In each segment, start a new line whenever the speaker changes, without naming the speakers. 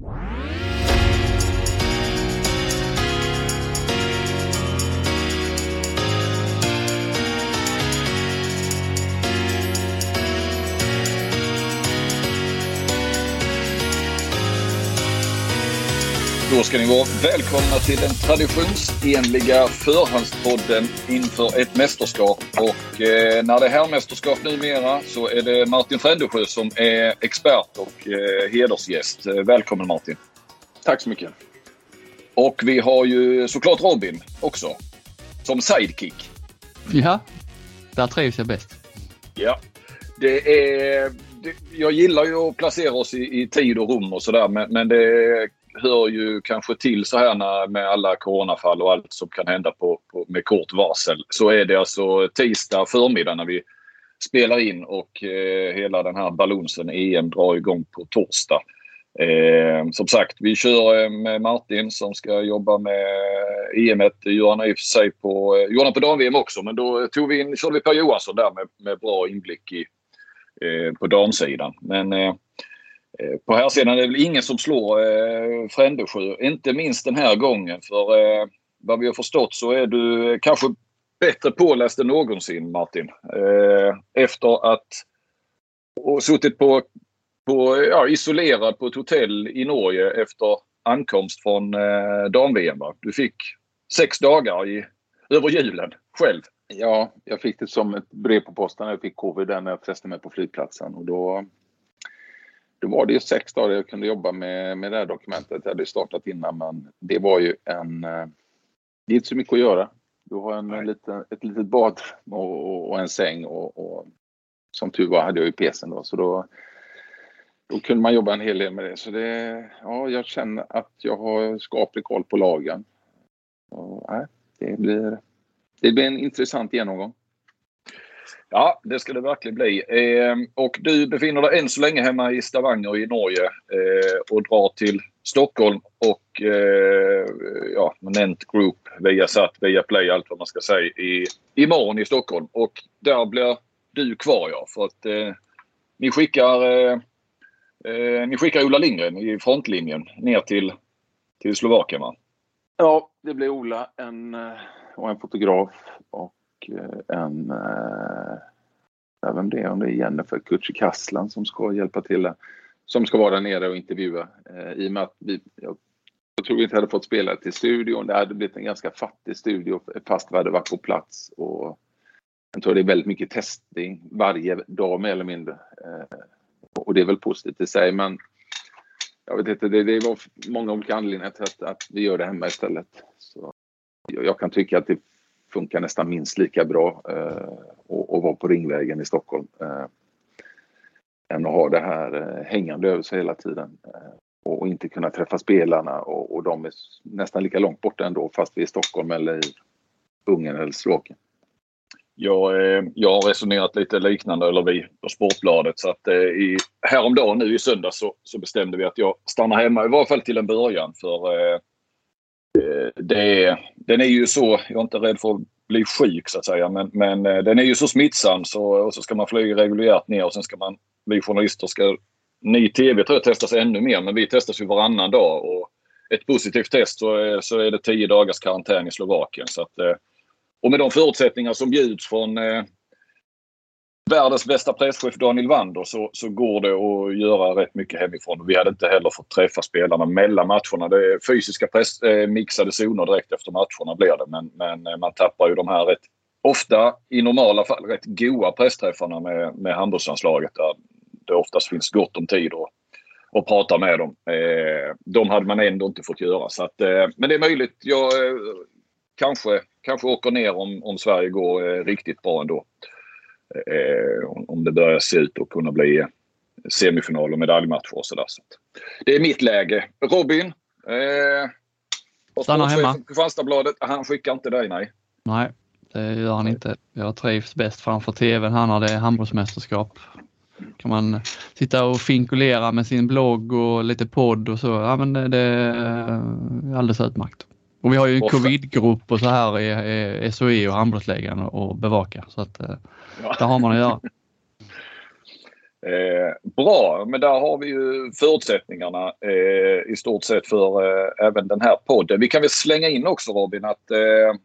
you. Då ska ni vara välkomna till den traditionsenliga förhandspodden inför ett mästerskap. Och eh, när det är herrmästerskap numera så är det Martin Frändesjö som är expert och eh, hedersgäst. Eh, välkommen Martin!
Tack så mycket!
Och vi har ju såklart Robin också som sidekick.
Ja, där trivs jag bäst.
Ja, det är... Det, jag gillar ju att placera oss i, i tid och rum och sådär men, men det hör ju kanske till så här när, med alla coronafall och allt som kan hända på, på, med kort varsel. Så är det alltså tisdag förmiddag när vi spelar in och eh, hela den här balansen EM drar igång på torsdag. Eh, som sagt, vi kör eh, med Martin som ska jobba med eh, EM. Det gör han i och för sig på, eh, gjorde han på dam-VM också men då tog vi in, körde vi Per Johansson där med, med bra inblick i, eh, på damsidan. Men Eh, Eh, på här sidan är det väl ingen som slår eh, Frändesjö. Inte minst den här gången. För eh, vad vi har förstått så är du kanske bättre påläst än någonsin Martin. Eh, efter att ha suttit på, på ja, isolerad på ett hotell i Norge efter ankomst från eh, dam-VM. Du fick sex dagar i, över julen själv.
Ja, jag fick det som ett brev på posten jag fick covid när jag testade mig på flygplatsen. Och då då var det ju sex dagar jag kunde jobba med, med det här dokumentet. Jag hade startat innan men det var ju en... Eh, det är inte så mycket att göra. Du har en, en liten, ett litet bad och, och en säng och, och, som tur var hade jag ju PCn då så då, då kunde man jobba en hel del med det. Så det, ja, jag känner att jag har skaplig koll på lagen. Och, nej, det, blir, det blir en intressant genomgång.
Ja, det ska det verkligen bli. Eh, och du befinner dig än så länge hemma i Stavanger i Norge eh, och drar till Stockholm och eh, ja, Nent Group, Viasat, Viaplay, allt vad man ska säga, i, imorgon i Stockholm. Och där blir du kvar ja, för att eh, ni skickar eh, eh ni skickar Ola Lindgren i frontlinjen ner till, till Slovakien va?
Ja, det blir Ola en, eh, och en fotograf och och eh, en... Äh, vem det är, om det är Jennifer Kücükaslan som ska hjälpa till Som ska vara där nere och intervjua. Äh, I och med att vi, jag, jag tror vi inte hade fått spela till studion. Det hade blivit en ganska fattig studio fast vi hade varit på plats. Och jag tror det är väldigt mycket testning varje dag mer eller mindre. Äh, och det är väl positivt i sig men jag vet inte, det, det var många olika anledningar till att, att vi gör det hemma istället. Så jag, jag kan tycka att det funkar nästan minst lika bra eh, att vara på Ringvägen i Stockholm eh, än att ha det här eh, hängande över sig hela tiden eh, och inte kunna träffa spelarna och, och de är nästan lika långt borta ändå fast vi är i Stockholm eller i Ungern eller Slovakien.
Jag, eh, jag har resonerat lite liknande, eller vi på Sportbladet. Så att eh, i, häromdagen nu i söndag så, så bestämde vi att jag stannar hemma i varje fall till en början. För eh, Eh, det den är ju så, jag är inte rädd för att bli sjuk så att säga, men, men eh, den är ju så smittsam så, och så ska man flyga reguljärt ner och sen ska man, vi journalister ska, ni i TV tror jag testas ännu mer, men vi testas ju varannan dag och ett positivt test så är, så är det tio dagars karantän i Slovakien. Så att, eh, och med de förutsättningar som bjuds från eh, världens bästa presschef Daniel Wander så, så går det att göra rätt mycket hemifrån. Vi hade inte heller fått träffa spelarna mellan matcherna. Det är fysiska press, eh, mixade zoner direkt efter matcherna blir det. Men, men eh, man tappar ju de här rätt, ofta i normala fall rätt goa pressträffarna med, med handbollslandslaget där det oftast finns gott om tid och, och prata med dem. Eh, de hade man ändå inte fått göra. Så att, eh, men det är möjligt. Jag eh, kanske, kanske åker ner om, om Sverige går eh, riktigt bra ändå om det börjar se ut att kunna bli semifinal och medaljmatcher och sådär. Så det är mitt läge. Robin. Eh,
Stannar hemma.
Kristianstadsbladet. Han skickar inte dig, nej.
Nej, det gör han inte. Jag trivs bäst framför tvn här när det är handbollsmästerskap. kan man sitta och finkulera med sin blogg och lite podd och så. Ja, men det, det är alldeles utmärkt. Och vi har ju en covidgrupp och så här i, i SOE och handbollsligan och bevaka. Så att, eh, ja. där har man att göra.
Eh, bra, men där har vi ju förutsättningarna eh, i stort sett för eh, även den här podden. Vi kan väl slänga in också Robin att eh,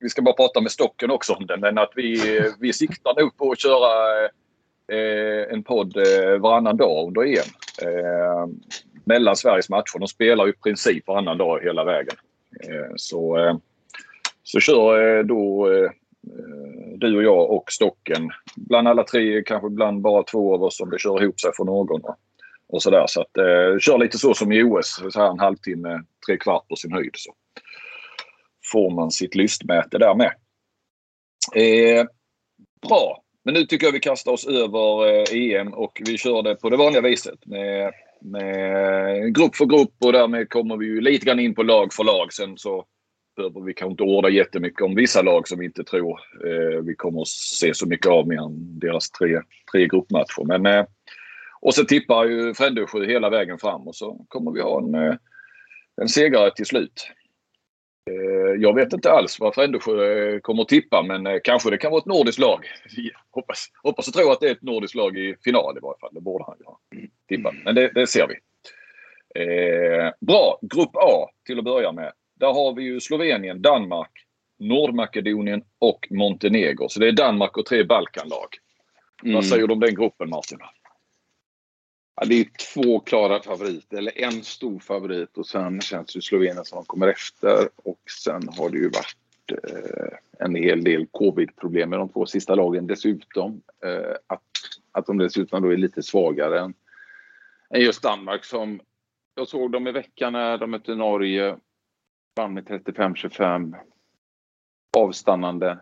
vi ska bara prata med Stocken också om den, men att vi, eh, vi siktar nog på att köra eh, en podd eh, varannan dag under EM. Eh, mellan Sveriges matcher. De spelar i princip varannan dag hela vägen. Eh, så, eh, så kör eh, då eh, Eh, du och jag och Stocken. Bland alla tre, kanske bland bara två av oss om det kör ihop sig för någon. Och sådär. Så att, eh, kör lite så som i OS, så här en halvtimme, tre kvart på sin höjd. Så får man sitt lystmäte där med. Eh, bra. Men nu tycker jag vi kastar oss över eh, EM och vi kör det på det vanliga viset. Med, med grupp för grupp och därmed kommer vi ju lite grann in på lag för lag. Sen så behöver vi kanske inte orda jättemycket om vissa lag som vi inte tror eh, vi kommer att se så mycket av mer än deras tre, tre gruppmatcher. Men, eh, och så tippar ju Frändesjö hela vägen fram och så kommer vi ha en, eh, en segrare till slut. Eh, jag vet inte alls vad Frändesjö eh, kommer att tippa men eh, kanske det kan vara ett nordiskt lag. hoppas, hoppas och tror att det är ett nordiskt lag i final i varje fall. Det borde han ju ha tippat. Men det, det ser vi. Bra, Grupp A till att börja med. Där har vi ju Slovenien, Danmark, Nordmakedonien och Montenegro. Så det är Danmark och tre Balkanlag. Mm. Vad säger du om den gruppen Martin?
Ja, det är två klara favoriter, eller en stor favorit och sen känns ju Slovenien som kommer efter. Och sen har det ju varit eh, en hel del covid-problem med de två sista lagen dessutom. Eh, att, att de dessutom då är lite svagare än, än just Danmark som jag såg dem i veckan när de mötte Norge. Vann med 35-25. Avstannande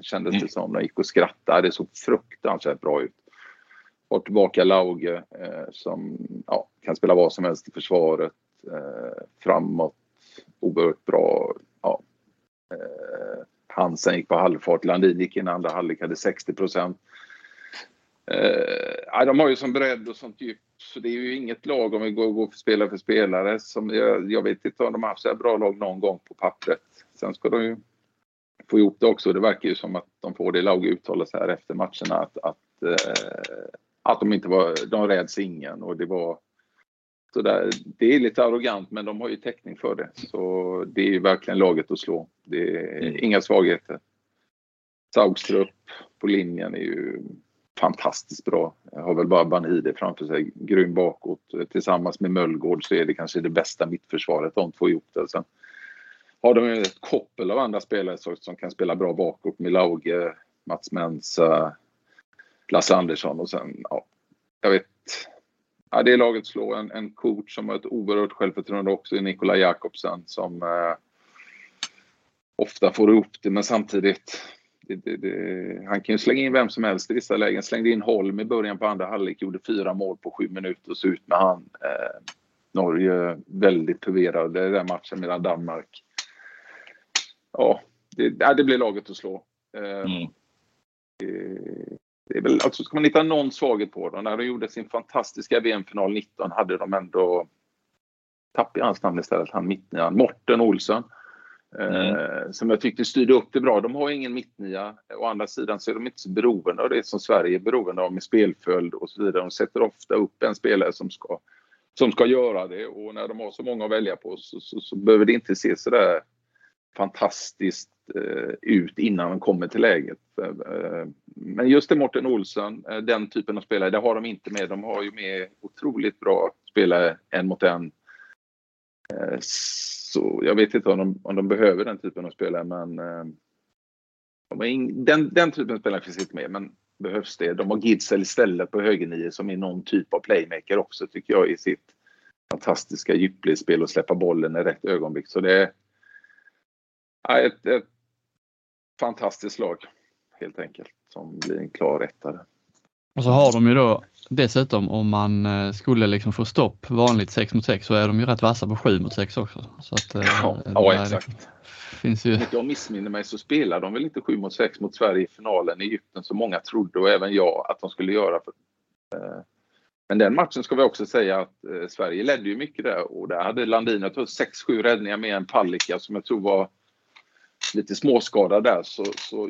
kändes det mm. som. De gick och skrattade. Det såg fruktansvärt bra ut. Och tillbaka Lauge eh, som ja, kan spela vad som helst i försvaret. Eh, framåt, oerhört bra. Ja. Eh, Hansen gick på halvfart. Landin gick in andra halvlek, hade 60 procent. Eh, de har ju som bredd och sånt djup så det är ju inget lag om vi går, går för spelare för spelare. Som jag, jag vet inte om de har haft så här bra lag någon gång på pappret. Sen ska de ju få ihop det också. Det verkar ju som att de får det lag uttalas här efter matcherna att, att, eh, att de inte var, de räds ingen och det var så där, det är lite arrogant men de har ju täckning för det. Så det är ju verkligen laget att slå. Det är mm. inga svagheter. Saugstrup på linjen är ju fantastiskt bra. Jag har väl bara Banhide framför sig, grym bakåt. Tillsammans med Möllgård så är det kanske det bästa mittförsvaret de två ihop det. Sen har de ett koppel av andra spelare som kan spela bra bakåt med Lauge, Mats Mensa, Lasse Andersson och sen, ja, jag vet. Ja, det är laget slå. En, en coach som har ett oerhört självförtroende också, Nikola Jakobsen som eh, ofta får ihop det men samtidigt det, det, det, han kan ju slänga in vem som helst i vissa lägen. Slängde in Holm i början på andra halvlek, gjorde fyra mål på sju minuter och så ut med han. Eh, Norge väldigt förvirrade den matchen medan Danmark. Ja, det, det blir laget att slå. Eh, mm. det, är väl, alltså ska man hitta någon svaghet på dem. När de gjorde sin fantastiska VM-final 19 hade de ändå tappade hans namn istället, han mittnian, Morten Olsson. Mm. Eh, som jag tyckte styrde upp det bra. De har ingen mittnia. Å andra sidan så är de inte så beroende av det som Sverige är beroende av med spelföljd och så vidare. De sätter ofta upp en spelare som ska, som ska göra det och när de har så många att välja på så, så, så behöver det inte se så där fantastiskt eh, ut innan de kommer till läget. Eh, men just det Morten Olsson, eh, den typen av spelare, det har de inte med. De har ju med otroligt bra spelare en mot en. Eh, så jag vet inte om de, om de behöver den typen av spelare men eh, in, den, den typen av spelare finns inte med men behövs det. De har Gidsel istället på högernio som är någon typ av playmaker också tycker jag i sitt fantastiska djupledsspel och släppa bollen i rätt ögonblick. Så det är ett, ett fantastiskt lag helt enkelt som blir en klar rättare.
Och så har de ju då dessutom om man eh, skulle liksom få stopp vanligt 6 mot 6 så är de ju rätt vassa på 7 mot 6 också. Så att,
eh, ja, ja exakt. Liksom, finns ju... Om jag missminner mig så spelar de väl inte 7 mot 6 mot Sverige i finalen i Egypten som många trodde och även jag att de skulle göra. Eh, men den matchen ska vi också säga att Sverige ledde ju mycket där och där hade Landin 6-7 räddningar med en Palicka som jag tror var lite småskadad där så, så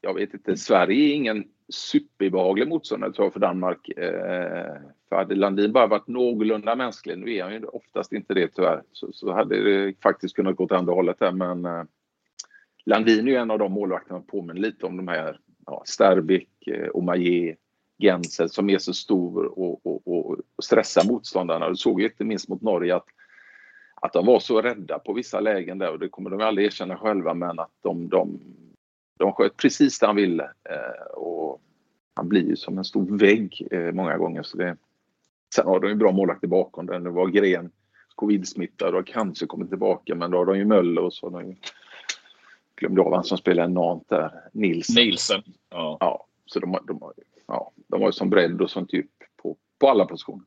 jag vet inte, Sverige är ingen superbehaglig motståndare tror jag för Danmark. Eh, för hade Landin bara varit någorlunda mänsklig, nu är han ju oftast inte det tyvärr, så, så hade det faktiskt kunnat gå åt andra hållet där. Men eh, Landin är ju en av de målvakterna som påminner lite om de här ja, Sterbik, eh, Omaye, Gensel som är så stor och, och, och, och stressar motståndarna. Du såg ju inte minst mot Norge att, att de var så rädda på vissa lägen där och det kommer de aldrig erkänna själva men att de, de, de sköt precis det han ville. Eh, och han blir ju som en stor vägg eh, många gånger. Så det, sen har de ju bra målvakter bakom den. Det var Gren covid-smittad och kanske kommit tillbaka men då har de ju Möller och så har de ju glömde av han som spelar Nant där, Nilsen.
Nilsen.
Ja. ja så de, de, de, ja, de har ju som bredd och sånt djup på, på alla positioner.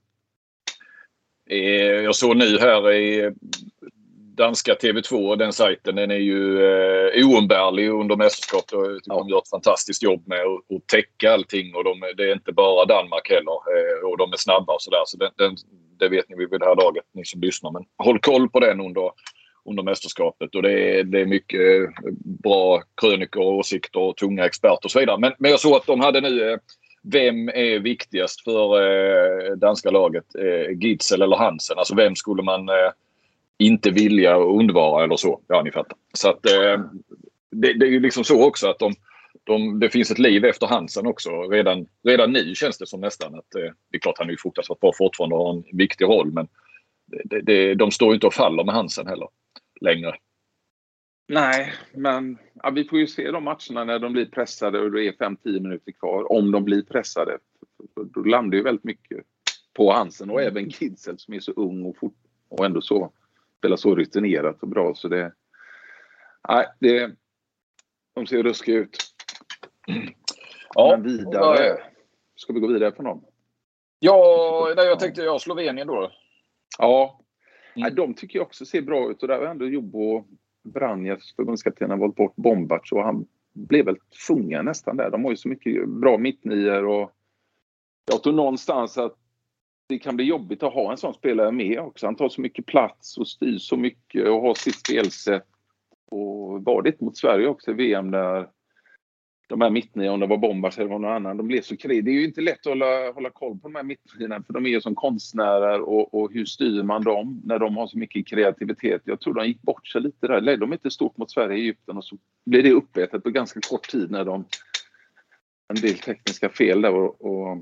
Eh, jag såg nu här i danska TV2, den sajten, den är ju eh, oumbärlig under mästerskapet. Jag tycker ja. de gör ett fantastiskt jobb med att, att täcka allting och de, det är inte bara Danmark heller. Eh, och de är snabba och sådär. Så den, den, det vet ni vid det här laget, ni som lyssnar. Men håll koll på den under, under mästerskapet och det är, det är mycket eh, bra krönikor, åsikter och tunga experter och så vidare. Men, men jag såg att de hade nu eh, vem är viktigast för eh, danska laget? Eh, Gitzel eller Hansen? Alltså vem skulle man eh, inte vilja undvara eller så? Ja, ni fattar. Så att eh, det, det, är ju liksom så också att de, de, det finns ett liv efter Hansen också. Redan, redan nu känns det som nästan att eh, det är klart han är ju fruktansvärt bra fortfarande och har en viktig roll men det, det, de står inte och faller med Hansen heller längre.
Nej, men ja, vi får ju se de matcherna när de blir pressade och det är 5-10 minuter kvar. Om de blir pressade. Då landar ju väldigt mycket på Hansen och även Kidsel som är så ung och, fort, och ändå så spelar så rutinerat och bra. Så det, nej, det, de ser ruskiga ut. Ja, Men vidare. Ska vi gå vidare på någon?
Ja, jag tänkte jag Slovenien då.
Ja, Mm. de tycker jag också ser bra ut och där har ändå Jobbo Branjas, förbundskaptenen, valt bort Bombac och han blev väl tvungen nästan där. De har ju så mycket bra mittnior och jag tror någonstans att det kan bli jobbigt att ha en sån spelare med också. Han tar så mycket plats och styr så mycket och har sitt spelsätt. Och var det mot Sverige också i VM där de här mittniorna, om det var Bombars eller någon annan, de blev så kreativa. Det är ju inte lätt att hålla, hålla koll på de här mittniorna för de är ju som konstnärer och, och, hur styr man dem när de har så mycket kreativitet? Jag tror de gick bort sig lite där. Ledde de inte stort mot Sverige i Egypten och så blev det uppätet på ganska kort tid när de en del tekniska fel där och, och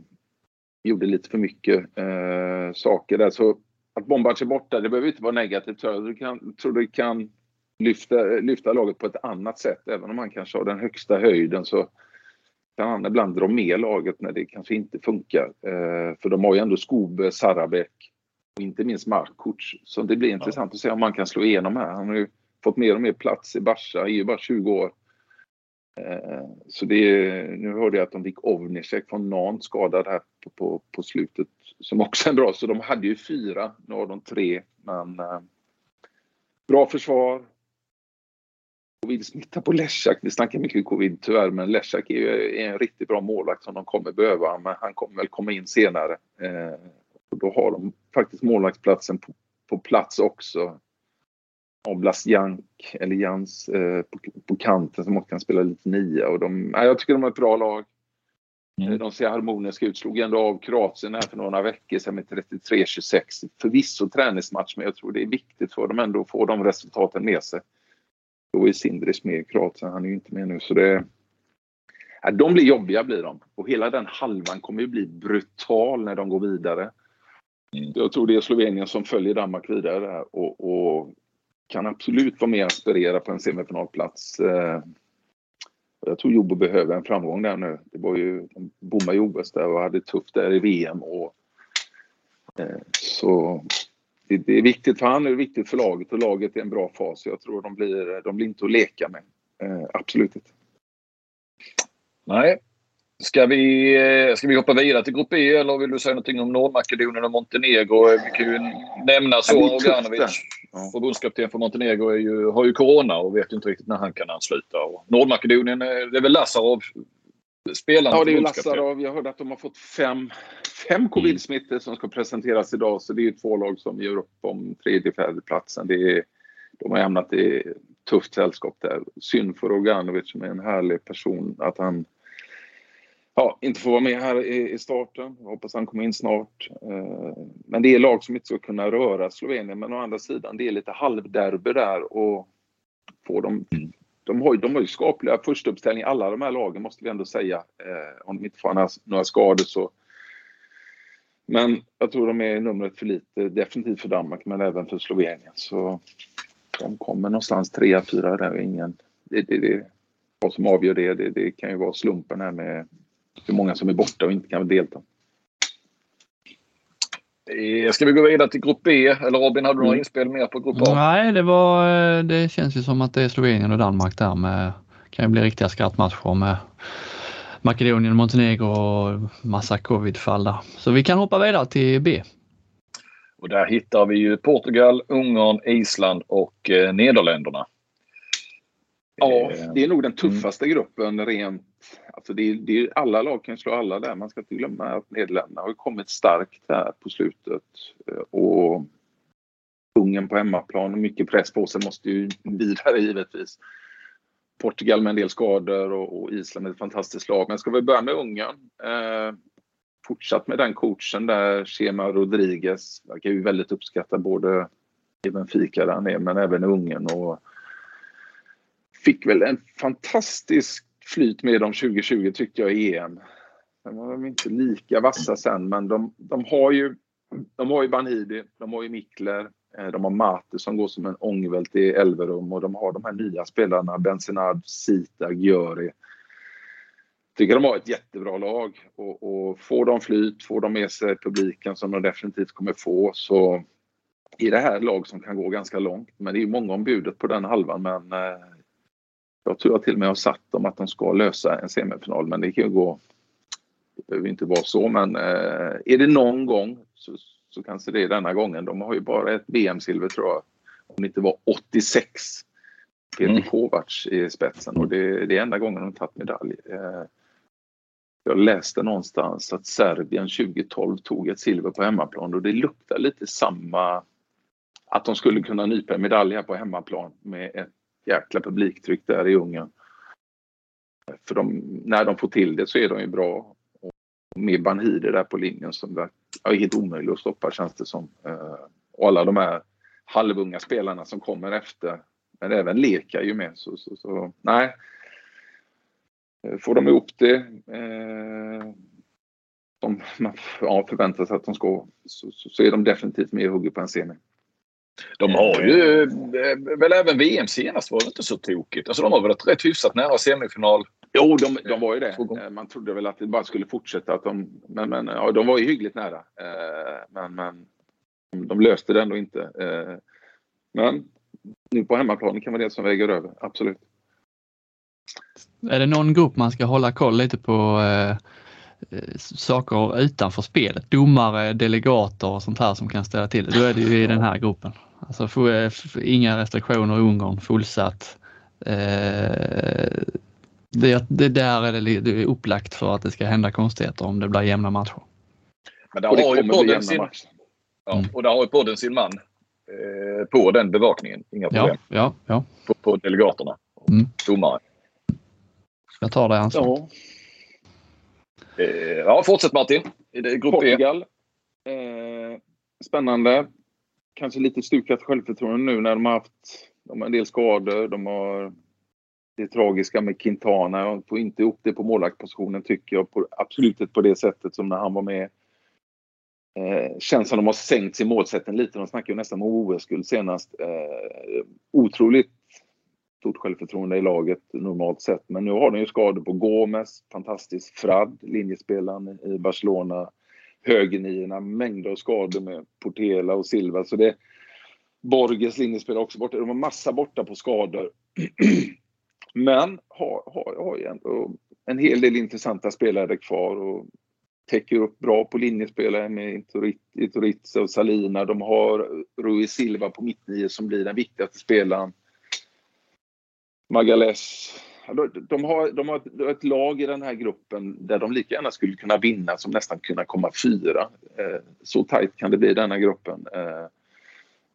gjorde lite för mycket eh, saker där. Så att Bombards är borta, det behöver inte vara negativt. Jag tror det kan lyfta, lyfta laget på ett annat sätt. Även om han kanske har den högsta höjden så kan han ibland dra med laget när det kanske inte funkar. Eh, för de har ju ändå Skobe, Sarabek och inte minst Markovic. Så det blir intressant ja. att se om man kan slå igenom här. Han har ju fått mer och mer plats i Barca, är ju bara 20 år. Eh, så det är, nu hörde jag att de fick Ovnicek från Nantes skadad här på, på, på, slutet. Som också är bra. Så de hade ju fyra, nu har de tre. Men eh, bra försvar, covid-smitta på Leszak. Vi snackar mycket covid tyvärr, men Leszak är är en riktigt bra målvakt som de kommer behöva. Men han kommer väl komma in senare. Eh, och då har de faktiskt målvaktsplatsen på, på plats också. Oblas Jank, eller Jans, eh, på, på, kanten som också kan spela lite nia. Och de, nej, jag tycker de är ett bra lag. Mm. De ser harmoniska ut. Slog ändå av Kroatien här för några veckor sedan med 33-26. Förvisso träningsmatch, men jag tror det är viktigt för dem ändå att få de resultaten med sig. Då är Sindris med i Kroatien, han är ju inte med nu. Så det, ja, de blir jobbiga blir de. Och hela den halvan kommer ju bli brutal när de går vidare. Mm. Jag tror det är Slovenien som följer Danmark vidare och, och kan absolut vara med och aspirera på en semifinalplats. Eh, jag tror Jobbo behöver en framgång där nu. Det var ju, de bommade ju OS där och hade tufft där i VM. Och, eh, så det, det, är viktigt för han, det är viktigt för laget och laget är en bra fas. Jag tror de blir, de blir inte att leka med. Eh, absolut inte.
Nej. Ska vi, eh, ska vi hoppa vidare till Grupp E eller vill du säga någonting om Nordmakedonien och Montenegro? Vi kan ju nämna så Oganovic, ja. förbundskapten för Montenegro, ju, har ju corona och vet inte riktigt när han kan ansluta. Och Nordmakedonien, det är väl Lazarov spelaren
Ja, det är Lazarov. Jag hörde att de har fått fem, fem covid-smittor som ska presenteras idag. Så det är ju två lag som gör upp om tredje, fjärde platsen. Det är, de har hamnat i tufft sällskap där. Synd för Roganovic som är en härlig person att han ja, inte får vara med här i, starten. Jag hoppas han kommer in snart. Eh, men det är lag som inte ska kunna röra Slovenien. Men å andra sidan, det är lite halvderby där och får de de har, de har ju skapliga första uppställningar, alla de här lagen måste vi ändå säga. Eh, om de inte får några skador så. Men jag tror de är numret för lite, definitivt för Danmark men även för Slovenien. Så de kommer någonstans trea, fyra där. Ingen, det, det, det, vad som avgör det, det, det kan ju vara slumpen här med hur många som är borta och inte kan delta.
Eh, ska vi gå vidare till grupp B? Eller Robin, hade du några mm. inspel mer på grupp A?
Nej, det, var, eh, det känns ju som att det är Slovenien och Danmark där med, kan ju bli riktiga skrattmatcher med Makedonien, Montenegro och massa covidfall där. Så vi kan hoppa vidare till B.
Och där hittar vi ju Portugal, Ungern, Island och eh, Nederländerna.
Ja, det är nog den tuffaste mm. gruppen rent Alltså det är, det är, alla lag kan slå alla där. Man ska inte glömma att Nederländerna har kommit starkt här på slutet. Eh, och Ungern på hemmaplan, mycket press på sig, måste ju vidare givetvis. Portugal med en del skador och, och Island med ett fantastiskt lag. Men ska vi börja med Ungern. Eh, fortsatt med den coachen där, Chema Rodriguez. Verkar ju väldigt uppskatta både i Benfica där han är, men även i Ungern. Och fick väl en fantastisk flyt med dem 2020 tyckte jag i EM. Sen var de inte lika vassa sen men de, de har ju de har ju Banhidi, de har ju Mikler, eh, de har Mate som går som en ångvält i Elverum och de har de här nya spelarna Benzenad, Sita, Györi. Tycker de har ett jättebra lag och, och får de flyt, får de med sig publiken som de definitivt kommer få så är det här lag som kan gå ganska långt. Men det är många om budet på den halvan men eh, jag tror jag till och med har satt dem att de ska lösa en semifinal men det kan ju gå det behöver inte vara så men eh, är det någon gång så, så kanske det är denna gången. De har ju bara ett VM-silver tror jag. Om det inte var 86. Peter mm. Kovacs i spetsen och det, det är enda gången de tagit medalj. Eh, jag läste någonstans att Serbien 2012 tog ett silver på hemmaplan och det luktar lite samma att de skulle kunna nypa en medalj här på hemmaplan med ett jäkla publiktryck där i Ungern. För de, när de får till det så är de ju bra. Och med Banhide där på linjen som är helt omöjlig att stoppa känns det som. Eh, och alla de här halvunga spelarna som kommer efter. Men även Leka är ju med. Så, så, så nej. Eh, får de ihop det eh, som man ja, förväntar sig att de ska så, så, så är de definitivt med i hugget på en semi.
De har ju, eh, väl även VM senast var det inte så tokigt. Alltså de har väl rätt hyfsat nära semifinal.
Jo, de, de var ju det. Eh, man trodde väl att det bara skulle fortsätta. Att de, men men ja, de var ju hyggligt nära. Eh, men, men de löste det ändå inte. Men nu på hemmaplan kan vara det som väger över, absolut.
Är det någon grupp man ska hålla koll lite på eh, saker utanför spelet? Domare, delegater och sånt här som kan ställa till det. Då är det ju i den här gruppen. Alltså inga restriktioner i Ungern, fullsatt. Eh, det, det där är det, det är upplagt för att det ska hända konstigheter om det blir jämna matcher.
Men där har ju podden sin, ja, mm. och där har ju podden sin man eh, på den bevakningen. Inga problem.
Ja, ja, ja.
På, på delegaterna. Mm. Domare.
Jag tar det ansvaret.
Ja. Eh, ja, fortsätt Martin.
Grupp Portugal. Eh, spännande kanske lite stukat självförtroende nu när de har haft de har en del skador. De har det tragiska med Quintana. De får inte ihop det på målvaktspositionen tycker jag. På, absolut inte på det sättet som när han var med. Eh, känns som de har sänkt sin målsättning lite. De snackar ju nästan om OS-guld senast. Eh, otroligt stort självförtroende i laget normalt sett. Men nu har de ju skador på Gomes, fantastisk Frad, linjespelaren i Barcelona högernierna, mängder av skador med Portela och Silva. Så det, Borges linjespelare också borta. De har massa borta på skador. Men har, har, har ju ändå en hel del intressanta spelare kvar och täcker upp bra på linjespelare med Itoritze och Salina. De har Rui Silva på mittnio som blir den viktigaste spelaren. Magales de, har, de har ett lag i den här gruppen där de lika gärna skulle kunna vinna som nästan kunna komma fyra. Eh, så tajt kan det bli i denna gruppen. Eh,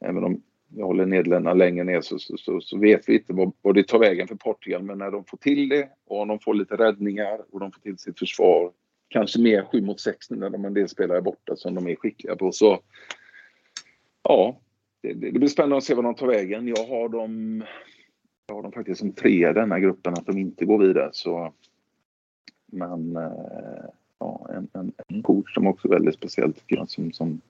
även om jag håller Nederländerna längre ner så, så, så, så, vet vi inte vad, vad det tar vägen för Portugal. Men när de får till det och de får lite räddningar och de får till sitt försvar. Kanske mer 7 mot 6 när de en del spelare är borta som de är skickliga på. Så ja, det, det, blir spännande att se vad de tar vägen. Jag har dem, jag har dem faktiskt som tre i denna gruppen att de inte går vidare. Så, men eh, ja, en, en, en coach som också är väldigt speciell tycker jag. Som, som,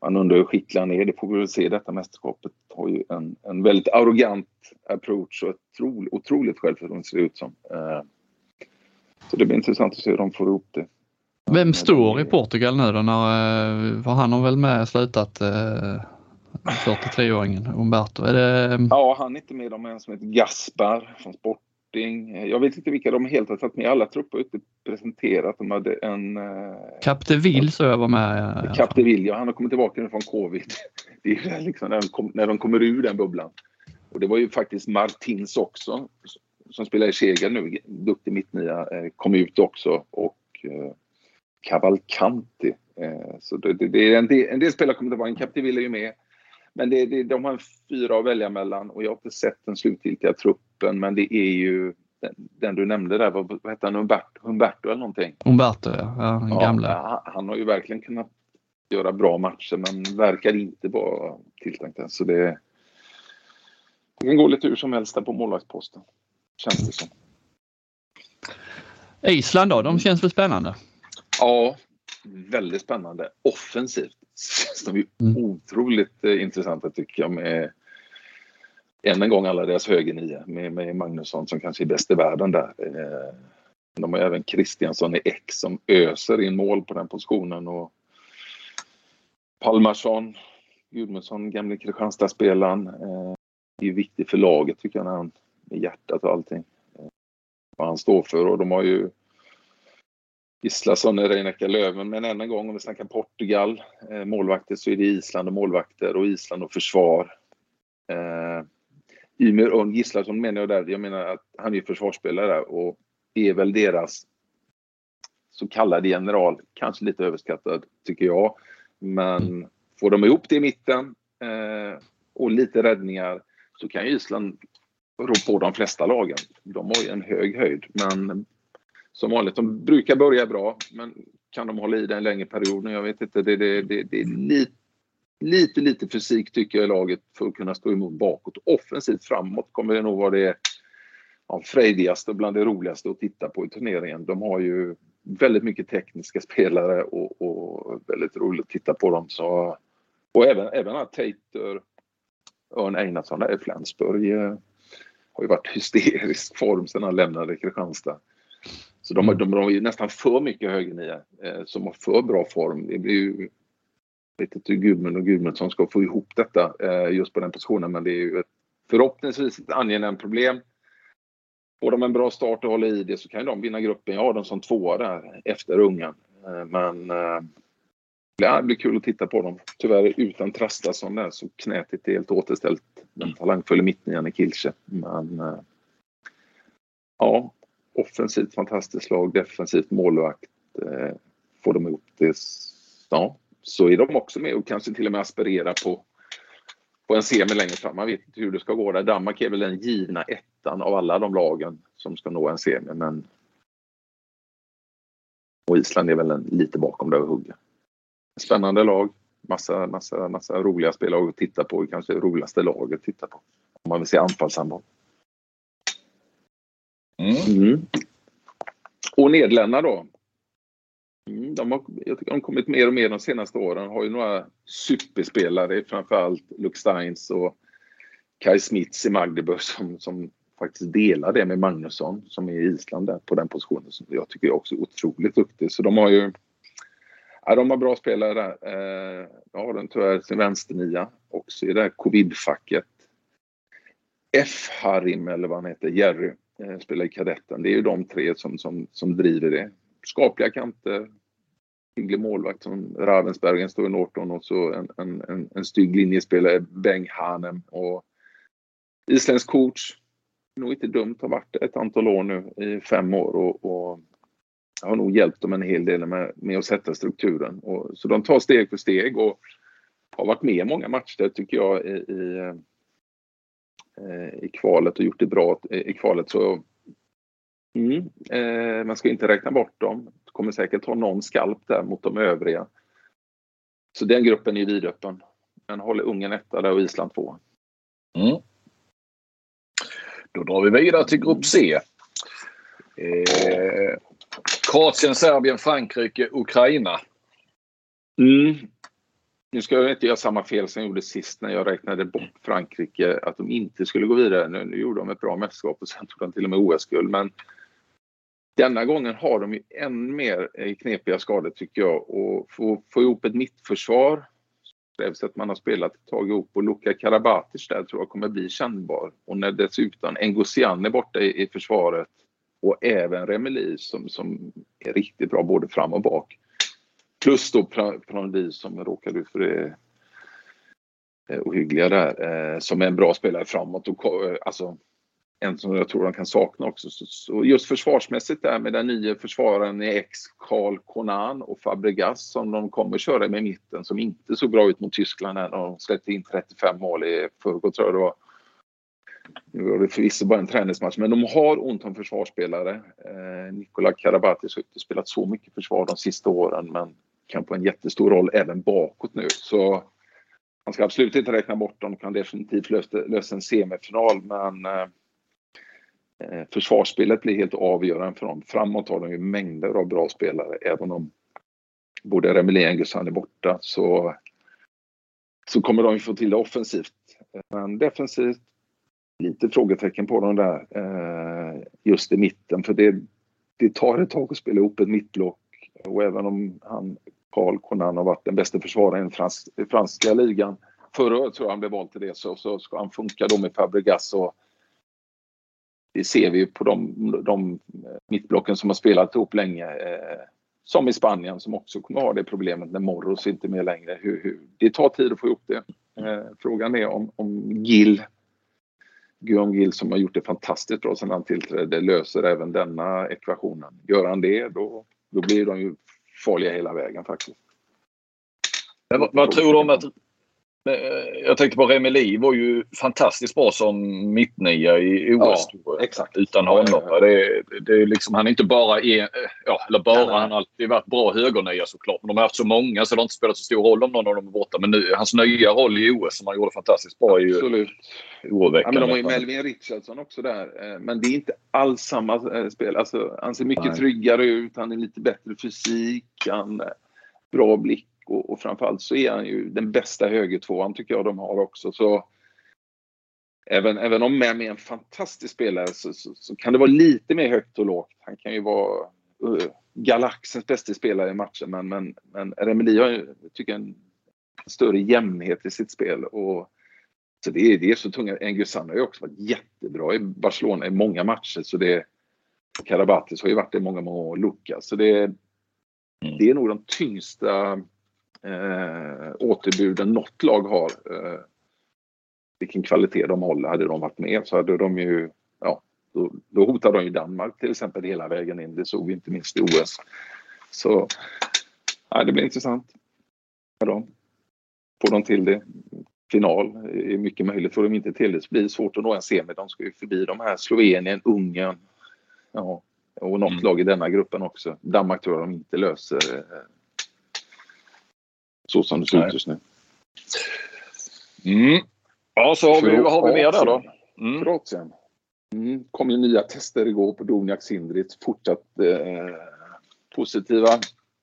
man undrar hur skicklig han är. Det får vi väl se. Detta mästerskapet har ju en, en väldigt arrogant approach och ett tro, otroligt självförtroende ser det ut som. Eh, så det blir intressant att se hur de får ihop det.
Vem står i Portugal nu då? När, eh, för han har väl med slutat 43-åringen eh, Umberto? Är det...
Ja, han är inte med. De har en som heter Gaspar från Sporting. Jag vet inte vilka de helt har tagit med. Alla trupper har inte presenterat. De hade en...
Capdeville så jag var med.
Capdeville, ja. Han har kommit tillbaka nu från covid. Det är liksom när de, kom, när de kommer ur den bubblan. Och det var ju faktiskt Martins också som spelar i Segel nu, duktig mittnia, kom ut också och Cavalcanti. Eh, så det, det, det är en, del, en del spelare kommer att vara, en Captivilla är ju med. Men det, det, de har fyra att välja mellan och jag har inte sett den slutgiltiga truppen men det är ju den, den du nämnde där, vad, vad hette han, Humberto, Humberto eller någonting?
Humberto ja, ja den gamla.
Ja, han har ju verkligen kunnat göra bra matcher men verkar inte vara tilltänkt än. Så det, det kan gå lite hur som helst där på målvaktsposten. Känns det som.
Island då, de känns väl spännande?
Ja, väldigt spännande. Offensivt de ju mm. otroligt eh, intressanta tycker jag med än en gång alla deras högernia med, med Magnusson som kanske är bäst i världen där. Eh, de har även Kristiansson i X som öser in mål på den positionen och Palmarsson, Gudmundsson, gamle Kristianstadsspelaren. Eh, är ju viktig för laget tycker jag när han med hjärtat och allting. Vad han står för och de har ju Gislason, Reinecka Löven. Men än en gång om vi snackar Portugal, eh, målvakter så är det Island och målvakter och Island och försvar. Eh, Ymir Örn Gislason menar jag där, jag menar att han är försvarsspelare och är väl deras så kallade general. Kanske lite överskattad tycker jag. Men får de ihop det i mitten eh, och lite räddningar så kan ju Island rå på de flesta lagen. De har ju en hög höjd men som vanligt. De brukar börja bra, men kan de hålla i det en längre period? Jag vet inte. Det, det, det, det är lite, lite, lite fysik tycker jag i laget för att kunna stå emot bakåt. Offensivt framåt kommer det nog vara det ja, frejdigaste och bland det roligaste att titta på i turneringen. De har ju väldigt mycket tekniska spelare och, och väldigt roligt att titta på dem. Så, och även, även Tater, Örn Einarsson där i Flensburg eh, har ju varit hysterisk form sedan han lämnade Kristianstad. Så de, de, de har ju nästan för mycket högernia eh, som har för bra form. Det blir ju... lite vet inte hur Gudmund och Gudmundsson ska få ihop detta eh, just på den positionen men det är ju ett, förhoppningsvis ett angenämt problem. Får de en bra start och håller i det så kan de vinna gruppen. Jag har dem som tvåa där efter Ungern. Eh, men eh, det blir kul att titta på dem. Tyvärr utan Trastason där så knät är helt återställt. Den talangfulla mittnian i Kilche. Men eh, ja, offensivt fantastiskt lag, defensivt målvakt. Eh, får de ihop det, ja, så är de också med och kanske till och med aspirerar på, på en semi längre fram. Man vet inte hur det ska gå där. Danmark är väl den givna ettan av alla de lagen som ska nå en semi. Men... Och Island är väl en, lite bakom där och hugger. Spännande lag. Massa, massa, massa roliga spelare att titta på. Kanske det roligaste laget att titta på. Om man vill se anfallshandboll. Mm. Mm. Och Nederländerna då. Mm, de har, jag tycker de har kommit mer och mer de senaste åren. Har ju några superspelare, framförallt Luke Steins och Kai Smits i Magdeburg som, som faktiskt delar det med Magnusson som är i Island där på den positionen. Som jag tycker är också otroligt duktig. Så de har ju ja, de har bra spelare där. Eh, ja, den tyvärr sin vänsternia också i det här covid-facket. F-Harim eller vad han heter, Jerry Eh, spelar i kadetten. Det är ju de tre som, som, som driver det. Skapliga kanter, hygglig målvakt som Ravensbergen står i Norton och så en, en, en, en stygg linjespelare, Beng Hanem och isländsk coach. Nog inte dumt, har varit ett antal år nu i fem år och, och har nog hjälpt dem en hel del med, med att sätta strukturen. Och, så de tar steg för steg och har varit med i många matcher tycker jag i, i, eh, i kvalet och gjort det bra i kvalet. Så mm, eh, man ska inte räkna bort dem. Kommer säkert ha någon skalp där mot de övriga. Så den gruppen är vidöppen. Men håller Ungern etta där och Island två.
Mm. Då drar vi vidare till grupp C. Eh, Kroatien, Serbien, Frankrike, Ukraina.
Mm. Nu ska jag inte göra samma fel som jag gjorde sist när jag räknade bort Frankrike, att de inte skulle gå vidare. Nu, nu gjorde de ett bra mästerskap och sen tog de till och med OS-guld. Men denna gången har de ju än mer eh, knepiga skador tycker jag. Och få, få ihop ett mittförsvar krävs att man har spelat ett tag ihop och Luka Karabatic där tror jag kommer bli kännbar. Och när dessutom Ngozian är borta i, i försvaret och även Remeli som, som är riktigt bra både fram och bak. Plus då Prandi som råkade ut för det eh, ohyggliga där, eh, som är en bra spelare framåt. Och, eh, alltså, en som jag tror de kan sakna också. Så just försvarsmässigt där med den nya försvararen i ex Karl Konan och Fabregas som de kommer köra med i mitten som inte såg bra ut mot Tyskland när de släppte in 35 mål i förrgår tror jag det var. Nu var det förvisso bara en träningsmatch, men de har ont om försvarsspelare. Eh, Nikola Karabatic har inte spelat så mycket försvar de sista åren, men kan få en jättestor roll även bakåt nu. Så man ska absolut inte räkna bort dem. De kan definitivt lösa, lösa en semifinal, men eh, eh försvarsspelet blir helt avgörande för dem. Framåt har de ju mängder av bra spelare, även om både Remeli och Engelsson är borta så, så kommer de ju få till det offensivt. Men defensivt lite frågetecken på dem där eh, just i mitten för det, det tar ett tag att spela ihop ett mittblock och även om han Carl Conan har varit den bästa försvararen i frans, franska ligan förra året tror jag han blev vald till det så, så ska han funka då med Fabregas och det ser vi på de, de eh, mittblocken som har spelat ihop länge. Eh, som i Spanien som också kommer ha det problemet när Morros inte är med längre. Hur, hur, det tar tid att få ihop det. Eh, frågan är om, om Gill Guillaume Gill som har gjort det fantastiskt bra sedan han tillträdde löser även denna ekvationen. Gör han det då, då blir de ju farliga hela vägen faktiskt.
Men vad, vad tror du om att jag tänkte på Remeli var ju fantastiskt bra som mittnia i OS.
Ja, exakt.
Utan honom. Det, det är liksom, han är inte bara en, ja, eller bara, ja, han har alltid varit bra högernia såklart. Men de har haft så många så det har inte spelat så stor roll om någon av dem är borta. Men nu, hans nya roll i OS som han gjorde fantastiskt bra är ju
oroväckande. Ja, men de har ju Melvin Richardson också där. Eh, men det är inte alls samma eh, spel. Alltså, han ser mycket Nej. tryggare ut. Han är lite bättre fysik. Han, bra blick och, och framförallt så är han ju den bästa högertvåan tycker jag de har också. Så även, även om Mem är en fantastisk spelare så, så, så, kan det vara lite mer högt och lågt. Han kan ju vara uh, galaxens bästa spelare i matchen men, men, men Remeli har tycker en större jämnhet i sitt spel. Och, så det är, det är så tunga. Engussan har ju också varit jättebra i Barcelona i många matcher. Så det, Karabatis har ju varit det i många, många år. Lukas. Så det, mm. det är nog de tyngsta eh, återbuden något lag har. Eh, vilken kvalitet de håller. Hade de varit med så hade de ju, ja, då, då hotade de ju Danmark till exempel hela vägen in. Det såg vi inte minst i OS. Så ja, det blir intressant. Ja, får de till det? Final är mycket möjligt. Får de inte till det så blir det svårt att nå en semi. De ska ju förbi de här Slovenien, Ungern ja, och något mm. lag i denna gruppen också. Danmark tror jag de inte löser eh, så som det ser ut just nu.
Mm. Ja, så har vi, vad har vi mer där då?
Mm. Kroatien. Mm. kom ju nya tester igår på Doniak Sindrit. Fortsatt eh, positiva.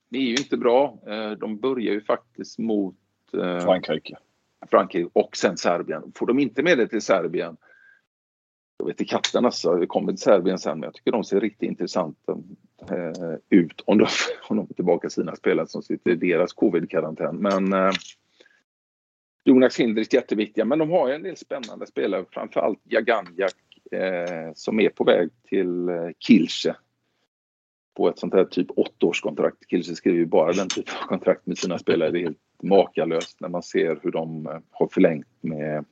Det är ju inte bra. Eh, de börjar ju faktiskt mot
eh, Frankrike.
Frankrike och sen Serbien. Får de inte med det till Serbien jag vet inte katten alltså, vi kommer till Serbien sen men jag tycker de ser riktigt intressanta eh, ut om de, om de får tillbaka sina spelare som sitter i deras covid-karantän. Men eh, Jonas Hindrich jätteviktiga men de har ju en del spännande spelare framförallt Jaganjak eh, som är på väg till eh, Kilche på ett sånt här typ åttaårskontrakt. Kilche skriver ju bara den typen av kontrakt med sina spelare. Det är helt makalöst när man ser hur de eh, har förlängt med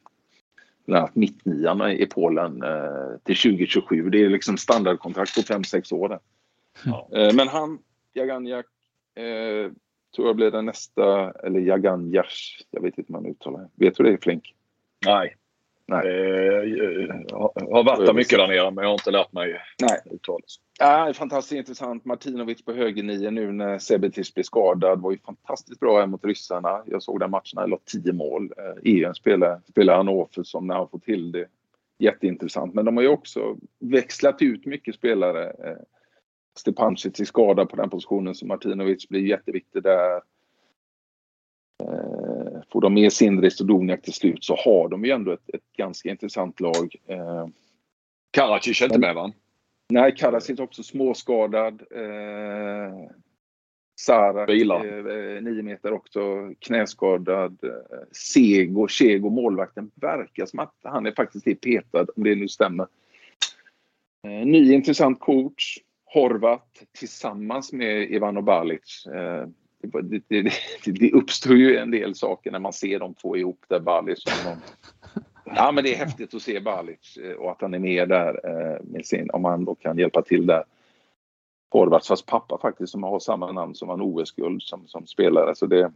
bland annat mittnian i Polen eh, till 2027. Det är liksom standardkontrakt på 5-6 år. Eh, men han, Jaganjak, eh, tror jag blir den nästa, eller Jagan Jash. Jag vet inte hur man uttalar det. Vet du det Flink?
Nej. Nej. Eh, har varit mycket där nere men jag har inte lärt mig uttalet.
Ja, fantastiskt intressant. Martinovic på högernio nu när Sebetic blev skadad. Var ju fantastiskt bra här mot ryssarna. Jag såg den matchen, han la 10 mål. Eh, EM spelar, spelar Hannover som när han får till det. Jätteintressant. Men de har ju också växlat ut mycket spelare. Eh, Stepancic är skadad på den positionen så Martinovic blir jätteviktig där. Eh, får de med Sindris och Doniak till slut så har de ju ändå ett, ett ganska intressant lag. Eh,
Karacic är inte med va?
Nej, Karacic är också småskadad. Eh, Sara, eh, nio meter också, knäskadad. Eh, Sego, Chego, målvakten, verkar som att han är faktiskt är petad, om det nu stämmer. Eh, ny intressant coach. Horvat tillsammans med Ivano Balic. Eh, det, det, det, uppstår ju en del saker när man ser de två ihop där Balic någon... Ja men det är häftigt att se Balic eh, och att han är med där eh, med sin, om han då kan hjälpa till där. Horvats fast pappa faktiskt som har samma namn som vann OS-guld som, som spelare så det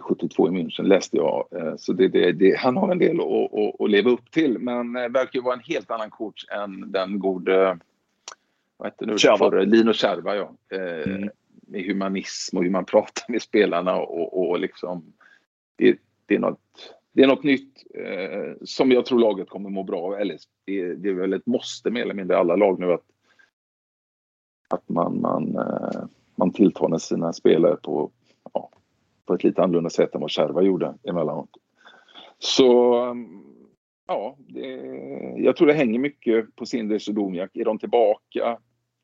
72 i München läste jag. Så det, det, det, han har en del att, att, att leva upp till men verkar ju vara en helt annan coach än den gode vad hette nu Kärva. Lino Kärva ja. Eh, mm. Med humanism och hur man pratar med spelarna och, och liksom det, det, är något, det är något nytt eh, som jag tror laget kommer må bra av. Eller det, det, är väl ett måste mer eller mindre alla lag nu att, att man, man, eh, man tilltalar sina spelare på, ja, på ett lite annorlunda sätt än vad Kärva gjorde emellanåt. Så ehm, ja, det, jag tror det hänger mycket på Sinders och Domjak. Är de tillbaka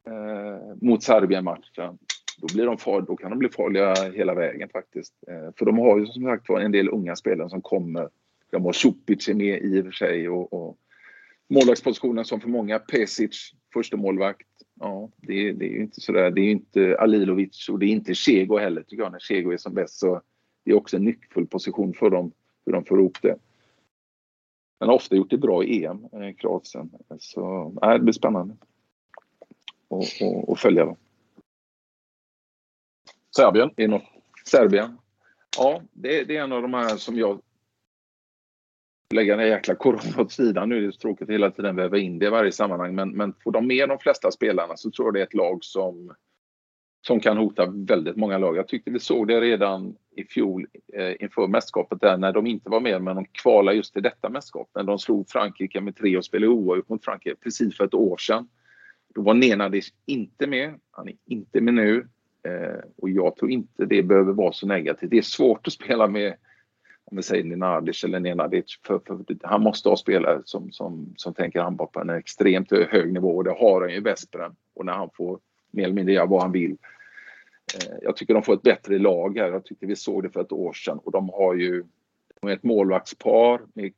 eh, mot Serbien-matchen, då, blir de far, då kan de bli farliga hela vägen faktiskt. Eh, för de har ju som sagt var en del unga spelare som kommer. De har Supic med i och för sig och, och målvaktspositionen som för många, Pesic, första målvakt. Ja, det, det är ju inte sådär, det är ju inte Alilovic och det är inte Chego heller tycker jag när Chego är som bäst. Så det är också en nyckfull position för dem, hur de får ihop det. Men har ofta gjort det bra i EM, eh, Kroatien. Så äh, det blir spännande att följa dem.
Serbien?
Det är något, Serbien. Ja, det, det, är en av de här som jag lägger den jäkla corona åt sidan nu. Det är så tråkigt hela tiden väva in det i varje sammanhang. Men, men får de med de flesta spelarna så tror jag det är ett lag som som kan hota väldigt många lag. Jag tyckte vi såg det redan i fjol eh, inför mästerskapet där när de inte var med men de kvalade just till detta mästerskap. När de slog Frankrike med tre och spelade oavgjort mot Frankrike precis för ett år sedan. Då var Nenadic inte med. Han är inte med nu. Eh, och jag tror inte det behöver vara så negativt. Det är svårt att spela med om vi säger Nenadic eller Nenadic. För, för, han måste ha spelare som, som, som tänker handboll på en extremt hög nivå och det har han ju i Vesperen. Och när han får mer eller mindre göra vad han vill. Eh, jag tycker de får ett bättre lag här. Jag tyckte vi såg det för ett år sedan och de har ju ett målvaktspar med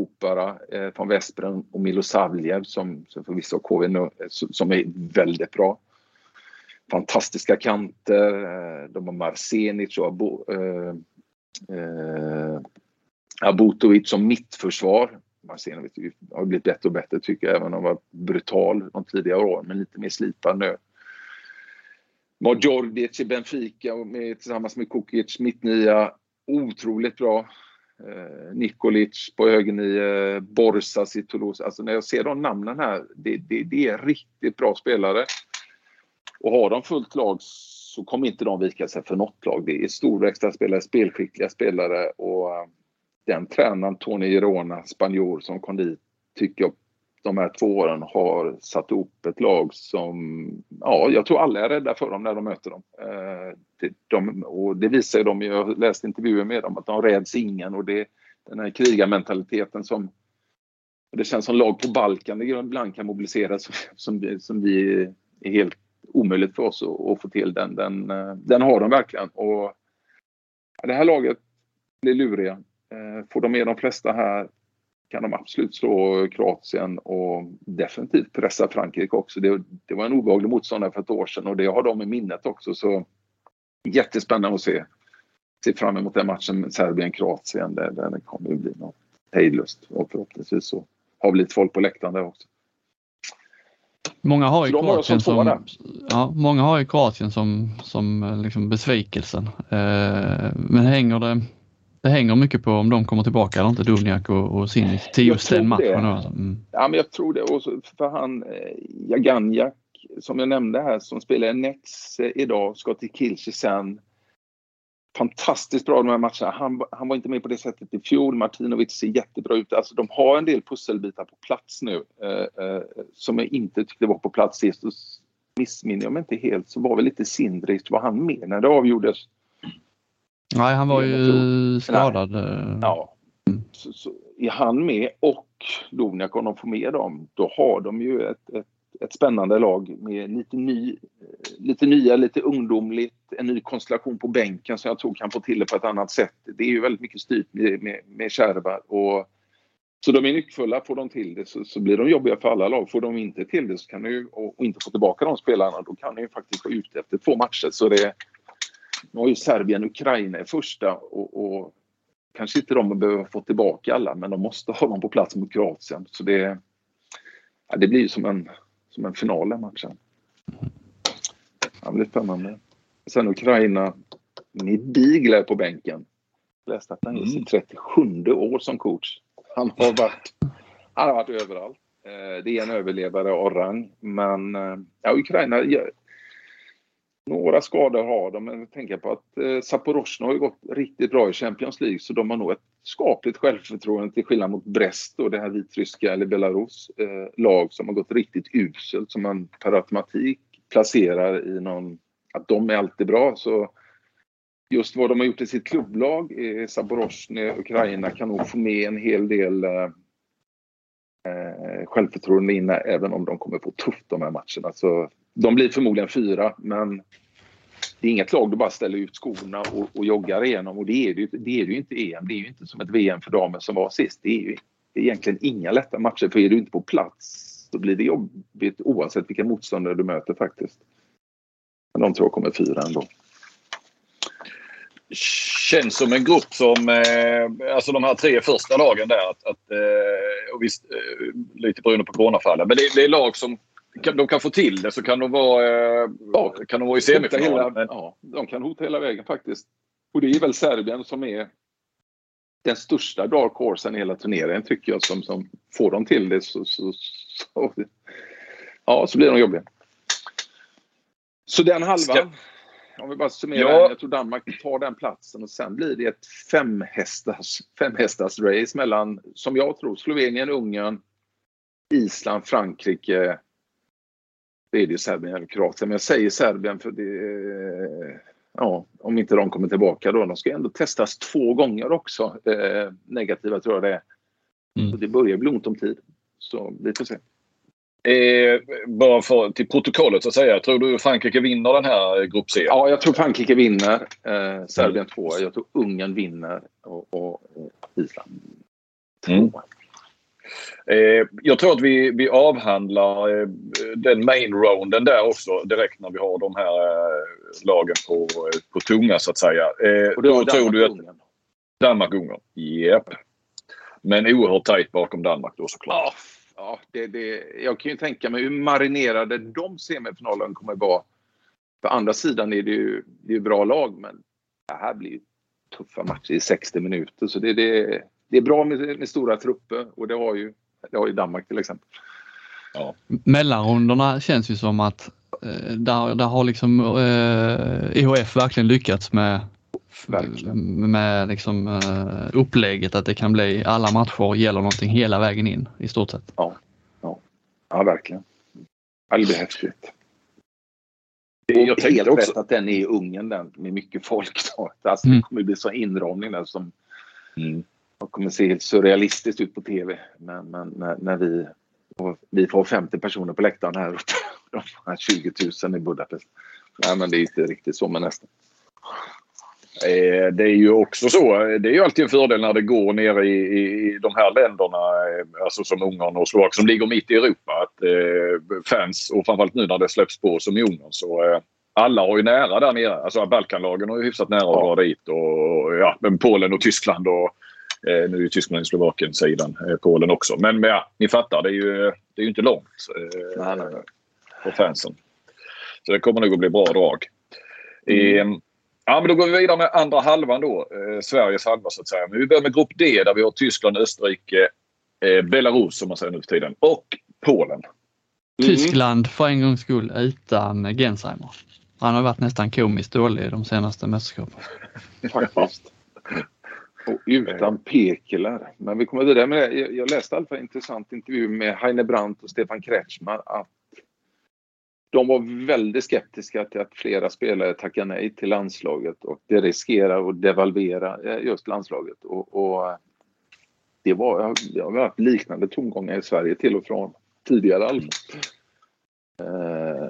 Opara eh, från Vesperen och Milosavljev som, som förvisso har KV nu, som är väldigt bra. Fantastiska kanter. Eh, de har Marsenic och Abo, eh, eh, Abutovic som mittförsvar. Marsenovic har blivit bättre och bättre tycker jag, även om han var brutal de tidigare åren, men lite mer slipad nu. Modjordic i Benfica med, tillsammans med Kukic, mittnia. Otroligt bra. Eh, Nikolic på högernie, Borsas i Toulouse. Alltså när jag ser de namnen här, det, det, det, är riktigt bra spelare. Och har de fullt lag så kommer inte de vika sig för något lag. Det är storväxta spelare, spelskickliga spelare och eh, den tränaren Tony Girona, spanjor som kom dit, tycker jag de här två åren har satt ihop ett lag som, ja, jag tror alla är rädda för dem när de möter dem. Eh, de, och det visar ju de, jag har läst intervjuer med dem, att de räds ingen och det den här krigarmentaliteten som det känns som lag på Balkan ibland kan mobiliseras som, som, som vi är helt omöjligt för oss att, att få till den. Den, eh, den har de verkligen. Och det här laget blir luriga. Eh, får de med de flesta här kan de absolut slå Kroatien och definitivt pressa Frankrike också. Det, det var en obehaglig motståndare för ett år sedan och det har de i minnet också. Så jättespännande att se. Se fram emot den matchen Serbien-Kroatien. Där, där det kommer ju bli något hejdlöst och förhoppningsvis så har vi lite folk på läktaren där också.
Många har ju
Så
Kroatien
som
ja, många har ju Kroatien som, som eh, liksom besvikelsen. Eh, men hänger det, det hänger mycket på om de kommer tillbaka eller inte, Duvniak och, och Sinic till just den matchen. alltså. Mm.
Ja, men jag tror det. Och för han eh, Jaganjak som jag nämnde här som spelar i Nex eh, idag ska till Kilche sen. Fantastiskt bra de här matcherna. Han, han var inte med på det sättet i fjol. Martinovic ser jättebra ut. Alltså de har en del pusselbitar på plats nu eh, eh, som jag inte tyckte var på plats sist. Och missminner jag mig inte helt så var väl lite Sindrich, var han med när det avgjordes?
Nej, han var ju skadad. eh,
Ja. Så, så är han med och Dovniak om de får med dem, då har de ju ett, ett, ett spännande lag med lite, ny, lite nya, lite ungdomligt, en ny konstellation på bänken som jag tror kan få till det på ett annat sätt. Det är ju väldigt mycket styrt med, med, med Kärva och så de är nyckfulla. Får de till det så, så blir de jobbiga för alla lag. Får de inte till det så kan du, och, och inte få tillbaka de spelarna, då kan du ju faktiskt vara ute efter två matcher. Så det, nu har ju Serbien och Ukraina i första och, och kanske inte de behöver få tillbaka alla, men de måste ha dem på plats mot Kroatien. Så det, ja, det blir ju som en, som en final den matchen. Det blir spännande. Sen Ukraina med Bigler på bänken. Jag läste att han är i sitt 37 år som coach. Han har varit, han har varit överallt. Eh, Det är en överlevare av rang. Men eh, ja, Ukraina, några skador har de, men jag på att eh, Zaporozhna har ju gått riktigt bra i Champions League så de har nog ett skapligt självförtroende till skillnad mot Brest och det här vitryska eller Belarus eh, lag som har gått riktigt uselt som man per automatik placerar i någon, att de är alltid bra så just vad de har gjort i sitt klubblag, eh, Zaporozhny, Ukraina kan nog få med en hel del eh, eh självförtroende in även om de kommer få tufft de här matcherna. Så de blir förmodligen fyra, men det är inget lag du bara ställer ut skorna och, och joggar igenom. Och det är, det, ju- det är det ju inte i EM. Det är ju inte som ett VM för damer som var sist. Det är ju det är egentligen inga lätta matcher. För är du inte på plats så blir det jobbigt oavsett vilka motståndare du möter faktiskt. Men de tror jag kommer fyra ändå.
Känns som en grupp som, eh, alltså de här tre första lagen där, att, att, eh, och visst, eh, lite beroende på coronafallen, men det, det är lag som kan, de kan få till det så kan de vara, eh,
Ja.
kan de vara i
Hota
semifinalen.
Hela, ja, de kan hota hela vägen faktiskt. Och det är väl Serbien som är den största dark horsen i hela turneringen tycker jag som, som får dem till det så, så, så, ja, så blir de jobbiga. Så den halvan,
Ska-
om vi bara summerar,
Ja.
jag tror Danmark tar den platsen och sen blir det ett femhästars, femhästars race mellan, som jag tror, Slovenien, Ungern, Island, Frankrike, det är det ju Serbien eller Kroatien. Men jag säger Serbien för det... Ja, om inte de kommer tillbaka då. De ska ändå testas två gånger också. Eh, negativa tror jag det är.
Mm.
Så det börjar bli ont om tid. Så vi får se.
eh, bara för, till protokollet så att säga, tror du Frankrike vinner den här grupp C?
Ja, jag tror Frankrike vinner. Eh, Serbien tvåa. Jag tror Ungern vinner. Och, och, och Island
Mm. Eh, jag tror att vi, vi avhandlar eh, den main rounden där också direkt när vi har de här eh, lagen på, på tunga så att säga.
Och
då
var
tror du att
Ungern.
Danmark-Ungern? Japp. Men oerhört tajt bakom Danmark då såklart.
Ja, ja det, det, jag kan ju tänka mig hur marinerade de semifinalerna kommer vara. För andra sidan är det ju, det är bra lag men det här blir ju tuffa matcher i 60 minuter. Så det, det, det är bra med, med stora trupper och det har ju, det har ju Danmark till exempel.
Mellanrundorna känns ju som att eh, där, där har liksom eh, IHF verkligen lyckats med,
Verkligen.
med liksom, eh, upplägget att det kan bli alla matcher gäller någonting hela vägen in i stort sett.
Ja, verkligen. Ja, det blir häftigt.
Jag tänkte
helt
också-
rätt att den är i Ungern den med mycket folk. Då. Alltså,
Mm.
Det kommer bli så inramning där som
Mm.
Det kommer se helt surrealistiskt ut på tv. Men, men när, när vi, och vi får 50 personer på läktaren här har 20 000 i Budapest. Nej men det är inte riktigt så men nästan.
Eh, Det är ju också så. Det är ju alltid en fördel när det går nere i, i, i de här länderna, eh, alltså som Ungern och Slovakien, som ligger mitt i Europa. Att eh, fans, och framförallt nu när det släpps på som i Ungern, så eh, alla har ju nära där nere. Alltså Balkanlagen har ju hyfsat nära att dra dit. Och, ja, men Polen och Tyskland och eh, nu är ju Tyskland i Slovakien sidan, eh, Polen också. Men, men ja, ni fattar, det är ju, det är ju inte långt. Eh,
Nej, nej, nej.
på fansen. Så det kommer nog att bli bra drag. Mm. Eh, ja, men då går vi vidare med andra halvan då. Eh, Sveriges halva så att säga. Men vi börjar med grupp D där vi har Tyskland, Österrike, eh, Belarus som man säger nu för tiden och Polen.
Mm. Tyskland för en gångs skull utan Gensheimer. Han har varit nästan komiskt dålig de senaste mästerskapen.
Faktiskt. Och utan Pekeler. Men vi kommer vidare med det. Jag läste i alla fall en intressant intervju med Heine Brandt och Stefan Kretschmar att de var väldigt skeptiska till att flera spelare tackar nej till landslaget och det riskerar att devalvera eh, just landslaget. Och, och det var, det har varit liknande tongångar i Sverige till och från tidigare allmänt. Eh,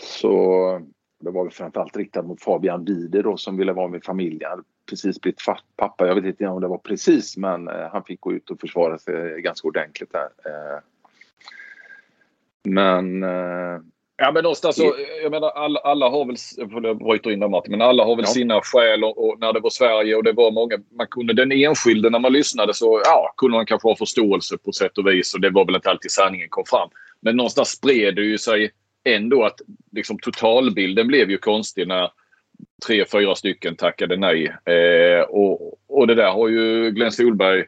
så det var väl framförallt riktat mot Fabian Wider då som ville vara med familjen. Precis blivit pappa. Jag vet inte om det var precis men eh, han fick gå ut och försvara sig ganska ordentligt där. Eh, men eh,
Ja men någonstans så, jag menar alla, alla har väl, jag bryter in där Martin, men alla har väl ja. sina skäl och, och, när det var Sverige och det var många, man kunde den enskilde när man lyssnade så ja, kunde man kanske ha förståelse på sätt och vis och det var väl inte alltid sanningen kom fram. Men någonstans spred det ju sig ändå att liksom, totalbilden blev ju konstig när tre, fyra stycken tackade nej. Eh, och, och det där har ju Glenn Solberg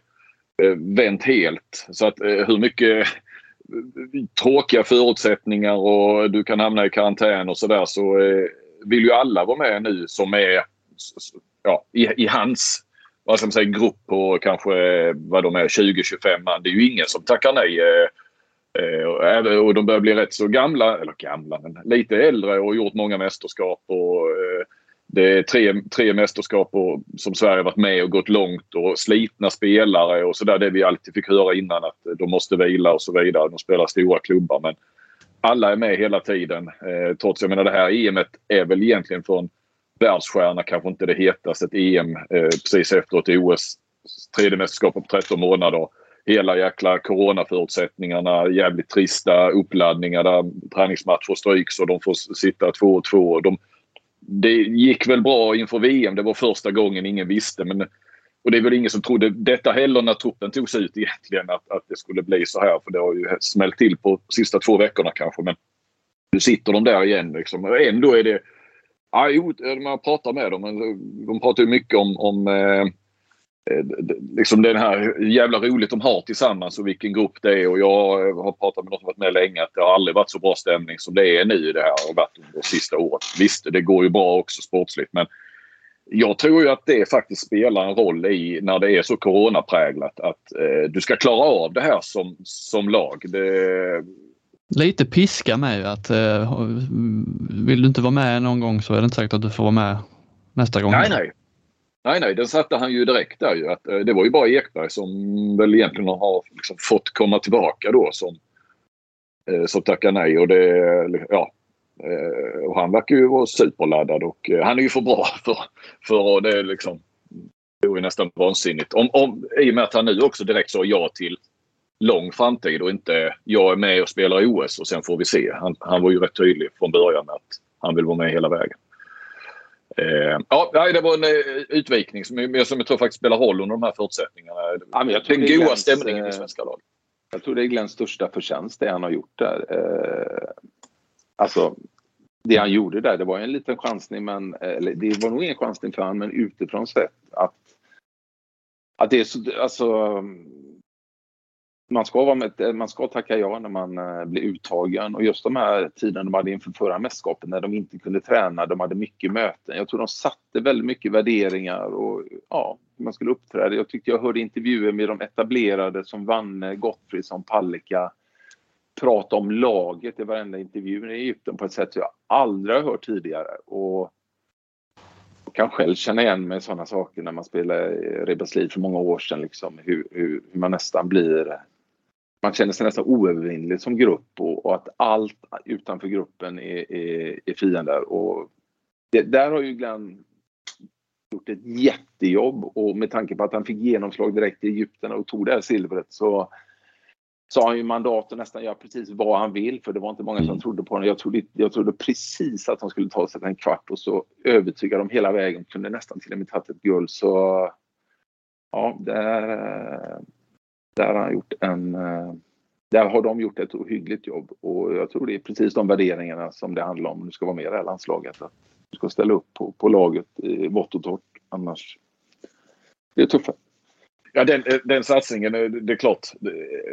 eh, vänt helt. Så att eh, hur mycket eh, tråkiga förutsättningar och du kan hamna i karantän och sådär så eh, vill ju alla vara med nu som är ja, i, i hans vad ska man säga, grupp på kanske vad de är 20-25 man. Det är ju ingen som tackar nej. Eh, eh, eh, och de börjar bli rätt så gamla, eller gamla, men lite äldre och gjort många mästerskap. Och, eh, det är tre, tre mästerskap som Sverige varit med och gått långt och slitna spelare och sådär. Det vi alltid fick höra innan att de måste vila och så vidare. De spelar stora klubbar men alla är med hela tiden. Eh, trots jag menar det här EMet är väl egentligen för en världsstjärna kanske inte det hetaste ett EM eh, precis efter ett OS. Tredje mästerskapet på 13 månader. Hela jäkla coronaförutsättningarna, jävligt trista uppladdningar där träningsmatcher stryks och de får sitta två och två. De, det gick väl bra inför VM. Det var första gången ingen visste. Men, och det är väl ingen som trodde detta heller när truppen togs ut egentligen att, att det skulle bli så här. För det har ju smällt till på sista två veckorna kanske. Men nu sitter de där igen. Liksom. Ändå är det... Ja, jo, man pratar med dem. De pratar ju mycket om, om Eh, liksom den här jävla roligt de har tillsammans och vilken grupp det är. Och jag har pratat med någon som varit med länge att det har aldrig varit så bra stämning som det är nu det här har varit under sista året. Visst, det går ju bra också sportsligt men jag tror ju att det faktiskt spelar en roll i när det är så coronapräglat att eh, du ska klara av det här som, som lag. Det...
Lite piska med att eh, vill du inte vara med någon gång så är det inte säkert att du får vara med nästa gång.
Nej, nej. Nej, nej, den satte han ju direkt där ju. Att, eh, det var ju bara Ekberg som väl egentligen har liksom fått komma tillbaka då som, eh, som tackar nej. Och det, ja, eh, och han verkar ju vara superladdad och eh, han är ju för bra för, för och det liksom det är nästan vansinnigt. Om, om, I och med att han nu också direkt sa ja till lång framtid och inte jag är med och spelar i OS och sen får vi se. Han, han var ju rätt tydlig från början med att han vill vara med hela vägen. Eh, ja, det var en eh, utvikning som, som jag tror faktiskt spelar roll under de här förutsättningarna. Ja, men jag Den goda Glens, stämningen i svenska lag.
Jag tror det är Glens största förtjänst det han har gjort där. Eh, alltså, det han gjorde där, det var en liten chansning, men eller, det var nog ingen chansning för honom, men utifrån sett att att det är så, alltså man ska, vara med, man ska tacka ja när man eh, blir uttagen och just de här tiderna de hade inför förra mästerskapet när de inte kunde träna, de hade mycket möten. Jag tror de satte väldigt mycket värderingar och ja, hur man skulle uppträda. Jag tyckte jag hörde intervjuer med de etablerade som Vanne, Gottfridsson, Palicka prata om laget i varenda intervju i Egypten på ett sätt jag aldrig har hört tidigare. Och jag kan själv känna igen mig i sådana saker när man spelade liv för många år sedan. Liksom, hur, hur, hur man nästan blir man känner sig nästan oövervinnlig som grupp och, och att allt utanför gruppen är, är, är fiender. Och det, där har ju Glenn gjort ett jättejobb och med tanke på att han fick genomslag direkt i Egypten och tog det här silvret så så har han ju mandat att nästan göra precis vad han vill för det var inte många som mm. trodde på honom. Jag trodde, jag trodde precis att de skulle ta sig en kvart och så övertygade de hela vägen. Kunde nästan till och med tagit ett guld så ja, där, där har han gjort en, där har de gjort ett ohyggligt jobb och jag tror det är precis de värderingarna som det handlar om om du ska vara med i det här landslaget. Att du ska ställa upp på, på laget i vått och torrt. Annars det är tufft.
Ja, den, den satsningen, det är klart.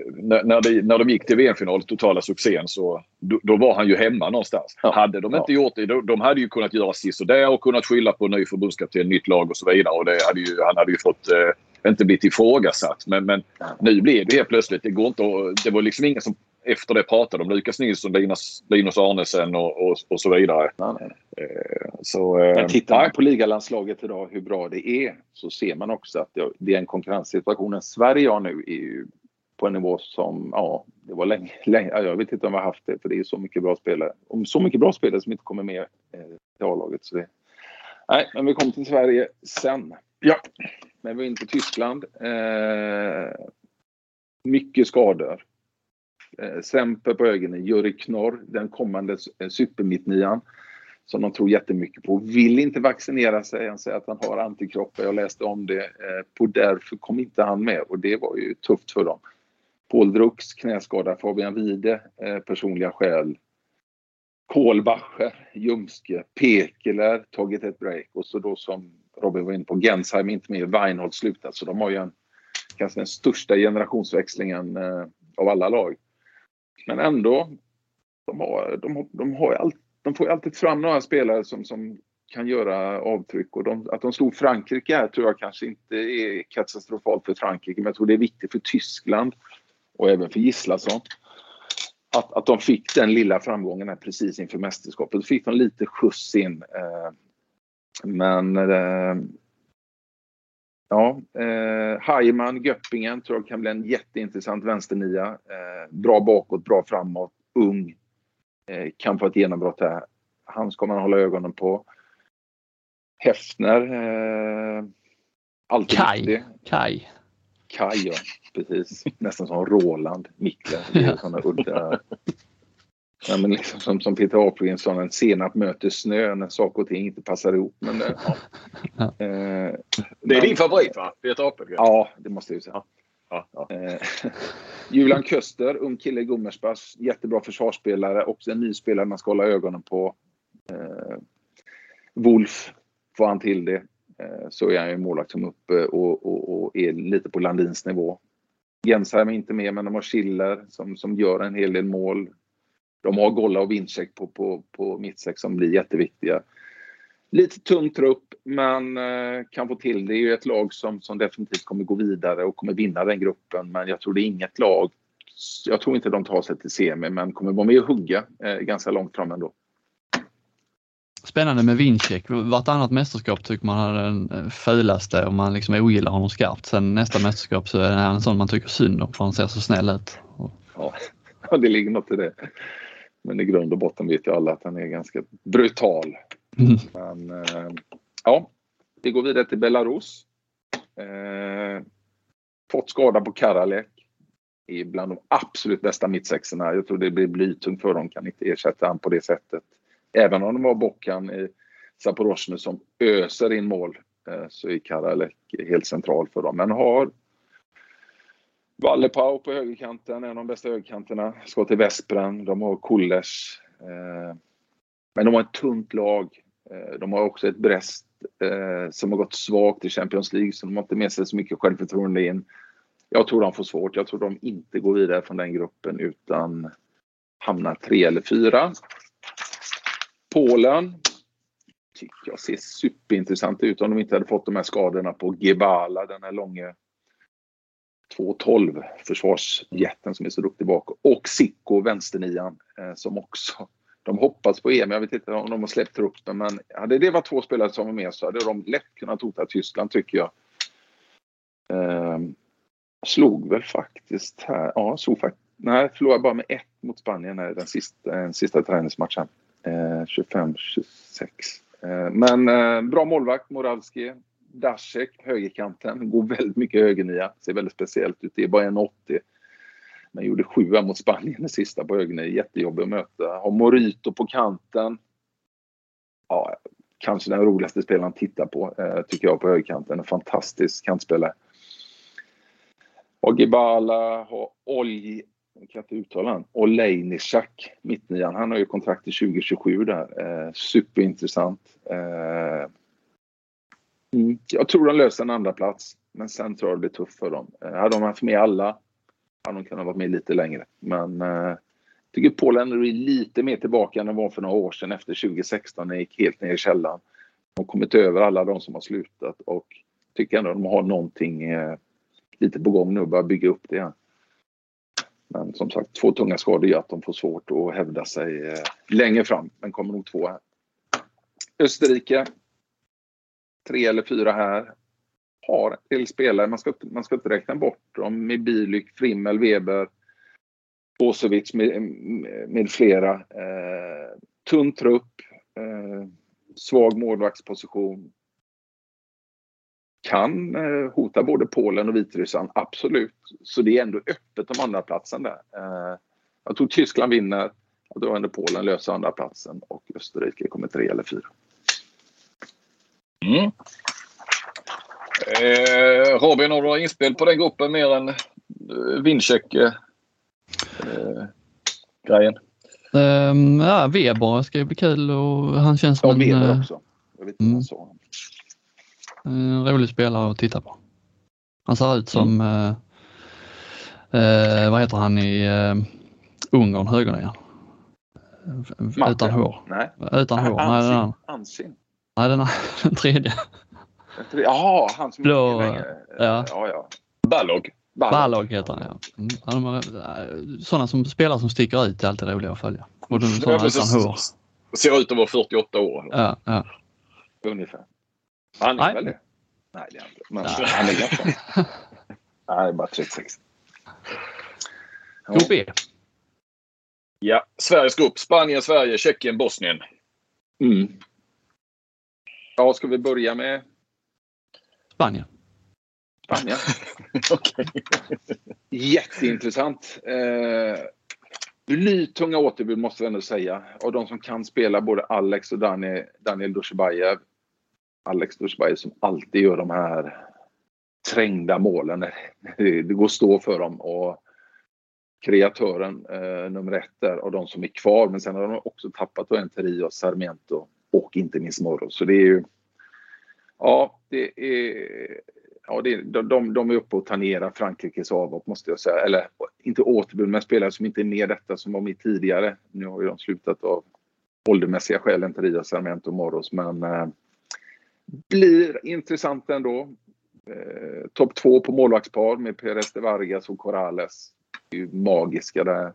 När, när, de, när de gick till VM-final, totala succén, så då, då, var han ju hemma någonstans. Ja. Hade de inte ja. gjort det, de hade ju kunnat göra sisådär och kunnat skylla på ny förbundskapten, nytt lag och så vidare. Och det hade ju, han hade ju fått eh, inte blivit ifrågasatt. Men, men nu blev det helt plötsligt. Det, går inte att, det var liksom ingen som efter det pratade om Lukas Nilsson, Linus, Linus Arnesen och, och, och så vidare. Nej, nej.
Eh, så, eh, Men tittar man på ligalandslaget idag hur bra det är så ser man också att det är en konkurrenssituation. Sverige har nu är på en nivå som, ja, det var länge, länge jag vet inte om vi har haft det för det är så mycket bra spelare. Om så mycket bra spelare som inte kommer med eh, till A-laget. Så det, nej, men vi kommer till Sverige sen. Ja. Men vi är inne på Tyskland. Eh, mycket skador. Eh, Semper på ögonen, Juri Knorr, den kommande eh, supermittnian som de tror jättemycket på. Vill inte vaccinera sig. Han säger att han har antikroppar. Jag läste om det. Eh, på därför kom inte han med och det var ju tufft för dem. Paul Drux knäskada, Fabian Wide eh, personliga skäl. Kohlbacher, ljumske, Pekeler tagit ett break och så då som Robin var inne på, Gensheim inte med, Weinhold slutat så de har ju en, kanske den största generationsväxlingen eh, av alla lag. Men ändå, de, har, de, de, har all, de får alltid fram några spelare som, som kan göra avtryck. Och de, att de slog Frankrike här tror jag kanske inte är katastrofalt för Frankrike, men jag tror det är viktigt för Tyskland och även för Gislason. Att, att de fick den lilla framgången här precis inför mästerskapet. Då fick de lite skjuts in. Eh, men eh, Ja, eh, Heimann, Göppingen tror jag kan bli en jätteintressant vänsternia. Eh, bra bakåt, bra framåt, ung. Eh, kan få ett genombrott här. Han ska man hålla ögonen på. Häftner. Eh, alltid
Kai. Viktig. Kai.
Kai, ja. Precis. Nästan som Roland Mikler. Det är sådana udda Ja, men liksom som, som Peter Apelgren sa, en senap möter snö när saker och ting inte passar ihop. Men, eh, ja.
Eh, det är din favorit va? Peter Apelgren?
Ja, det måste jag säga. Ja. Ja, eh, Julian Köster, ung kille i Gummersbach. Jättebra försvarsspelare. Också en ny spelare man ska hålla ögonen på. Eh, Wolf, får han till det eh, så är han ju målvakt som uppe och, och, och, är lite på Landins nivå. Jensheim är inte med, men de har Schiller som, som gör en hel del mål de har Golla och Winczek på, på, på mittsex som blir jätteviktiga. Lite tung trupp, men eh, kan få till det. Är ju ett lag som, som definitivt kommer gå vidare och kommer vinna den gruppen. Men jag tror det är inget lag. Jag tror inte de tar sig till semi, men kommer vara med och hugga eh, ganska långt fram ändå.
Spännande med Winczek. Vartannat mästerskap tycker man är den eh, fulaste om man liksom ogillar honom skarpt. Sen nästa mästerskap så är han en sån man tycker synd om för han ser så snäll ut.
Ja, det ligger något i det. Men i grund och botten vet ju alla att han är ganska brutal. Mm. Men eh, ja, vi går vidare till Belarus. Eh, fått skada på Karalek. Är bland de absolut bästa mittsexorna. Jag tror det blir blytungt för dem. Kan inte ersätta han på det sättet. Även om de var Bockan i Zaporozhny som öser in mål eh, så är Karalek helt central för dem. Men har Wallepau på högerkanten, en av de bästa högerkanterna. Ska till Vespren. De har Kullers. Eh, men de har ett tunt lag. Eh, de har också ett Brest eh, som har gått svagt i Champions League, så de har inte med sig så mycket självförtroende in. Jag tror de får svårt. Jag tror de inte går vidare från den gruppen utan hamnar tre eller fyra. Polen tycker jag ser superintressant ut om de inte hade fått de här skadorna på Gebala, den här långa 2.12 försvarsjätten som är så duktig bak och Sicko, vänsternian, eh, som också de hoppas på EM. Jag vet inte om de har släppt truppen men hade det varit två spelare som var med så hade de lätt kunnat hota Tyskland tycker jag. Eh, slog väl faktiskt här, ja slog faktiskt, nej förlorade bara med ett mot Spanien här, den sista, den sista träningsmatchen. Eh, 25-26. Eh, men eh, bra målvakt, Moravski. Dasek, högerkanten, går väldigt mycket högernia. Ser väldigt speciellt ut. Det är bara 1,80. Men gjorde sjua mot Spanien i sista på högernia. Jättejobbig att möta. Har Morito på kanten. Ja, kanske den roligaste spelaren att titta på, eh, tycker jag, på högerkanten. En fantastisk kantspelare. Har Gibala, har Olj, jag kan inte uttala han. Olejnichak, mittnian. Han har ju kontrakt till 2027 där. Eh, superintressant. Eh, mm, jag tror de löser en andra plats men sen tror jag det blir tufft för dem. Eh, hade de haft med alla hade de kunnat vara med lite längre. Men eh, jag tycker Polen är lite mer tillbaka än de var för några år sedan efter 2016 när det gick helt ner i källan. De har kommit över alla de som har slutat och tycker ändå att de har någonting eh, lite på gång nu och börjar bygga upp det igen. Men som sagt, två tunga skador gör att de får svårt att hävda sig eh, längre fram. Men kommer nog två här. Österrike. Tre eller fyra här. Har en del spelare. Man ska, man ska inte räkna bort dem med Bilyk, Frimmel, Weber, Bosovic med, med flera. Eh, tunn trupp. Eh, svag målvaktsposition kan eh, hota både Polen och Vitryssland, absolut. Så det är ändå öppet om andra platsen där. Eh, jag tror Tyskland vinner, och då ändå Polen löser andra platsen och Österrike kommer tre eller fyra.
Mm. Eh, Robin, har du några inspel på den gruppen mer än eh, Wincheck eh?
Um, ja, Weber ska ju bli kul och han känns som
ja,
en...
Weber också. Jag vet inte mm. så.
En rolig spelare att titta på. Han ser ut som, mm. eh, vad heter han i eh, Ungern, högernian? Utan hår.
Nej.
Utan hår. Nej,
Ansin.
den,
Ansin.
Nej, den, den tredje.
Jaha, han som
Blå, ja.
ja, ja.
Ballog.
Balog heter han ja. Mm. Sådana som spelar som sticker ut är alltid roliga att följa. Och de, sådana
Ja,
utan hår.
Ser ut att vara 48 år.
Ja, ja.
Ungefär. Han är
Nej.
väl det? Nej, det är inte. Men
Nej.
han är ganska... Nej, bara 36. Ja.
Grupp E.
Ja, Sveriges grupp. Spanien, Sverige, Tjeckien, Bosnien.
Mm. Ja, ska vi börja med
Spanien.
Spanien?
Okej.
Jätteintressant. Eh, blytunga återbud måste vi ändå säga. Och de som kan spela både Alex och Daniel, Daniel Dushibayev. Alex Dushibayev som alltid gör de här trängda målen. Det går att stå för dem. Och kreatören eh, nummer ett där och de som är kvar. Men sen har de också tappat en Terio, Sarmiento och inte minst morgon. Så det är ju... Ja, det är... Ja, det är, de, de, de är uppe och tangerar Frankrikes avhopp måste jag säga. Eller inte återbud, men spelare som inte är med detta som var med tidigare. Nu har ju de slutat av åldermässiga skäl, inte Ria, Sarmiento och Moros. Men eh, blir intressant ändå. Eh, Topp två på målvaktspar med Perez de Vargas och Corrales. Det är ju magiska där.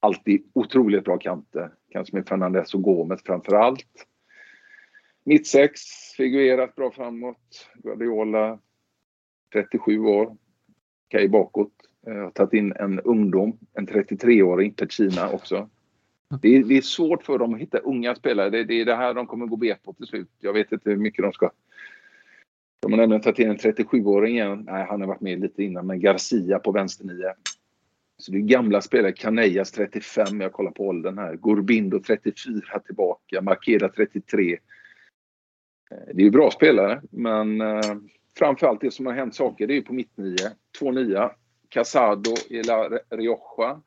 Alltid otroligt bra kanter. Kanske med Fernandez och Gomez framför allt. Mittsex, figurerat bra framåt. Guardiola, 37 år. Okej bakåt. Jag har tagit in en ungdom, en 33-åring, Pecina också. Det är, det är svårt för dem att hitta unga spelare. Det, det är det här de kommer gå bet på till slut. Jag vet inte hur mycket de ska... De har nämligen tagit in en 37-åring igen. Nej, han har varit med lite innan, men Garcia på vänsternia. Så det är gamla spelare. Canellas 35, jag kollar på åldern här. Gorbindo 34 tillbaka. Markeda 33. Eh, det är ju bra spelare, men eh, framförallt det som har hänt saker, det är ju på mittnio. Två nya. Casado i La Rioja.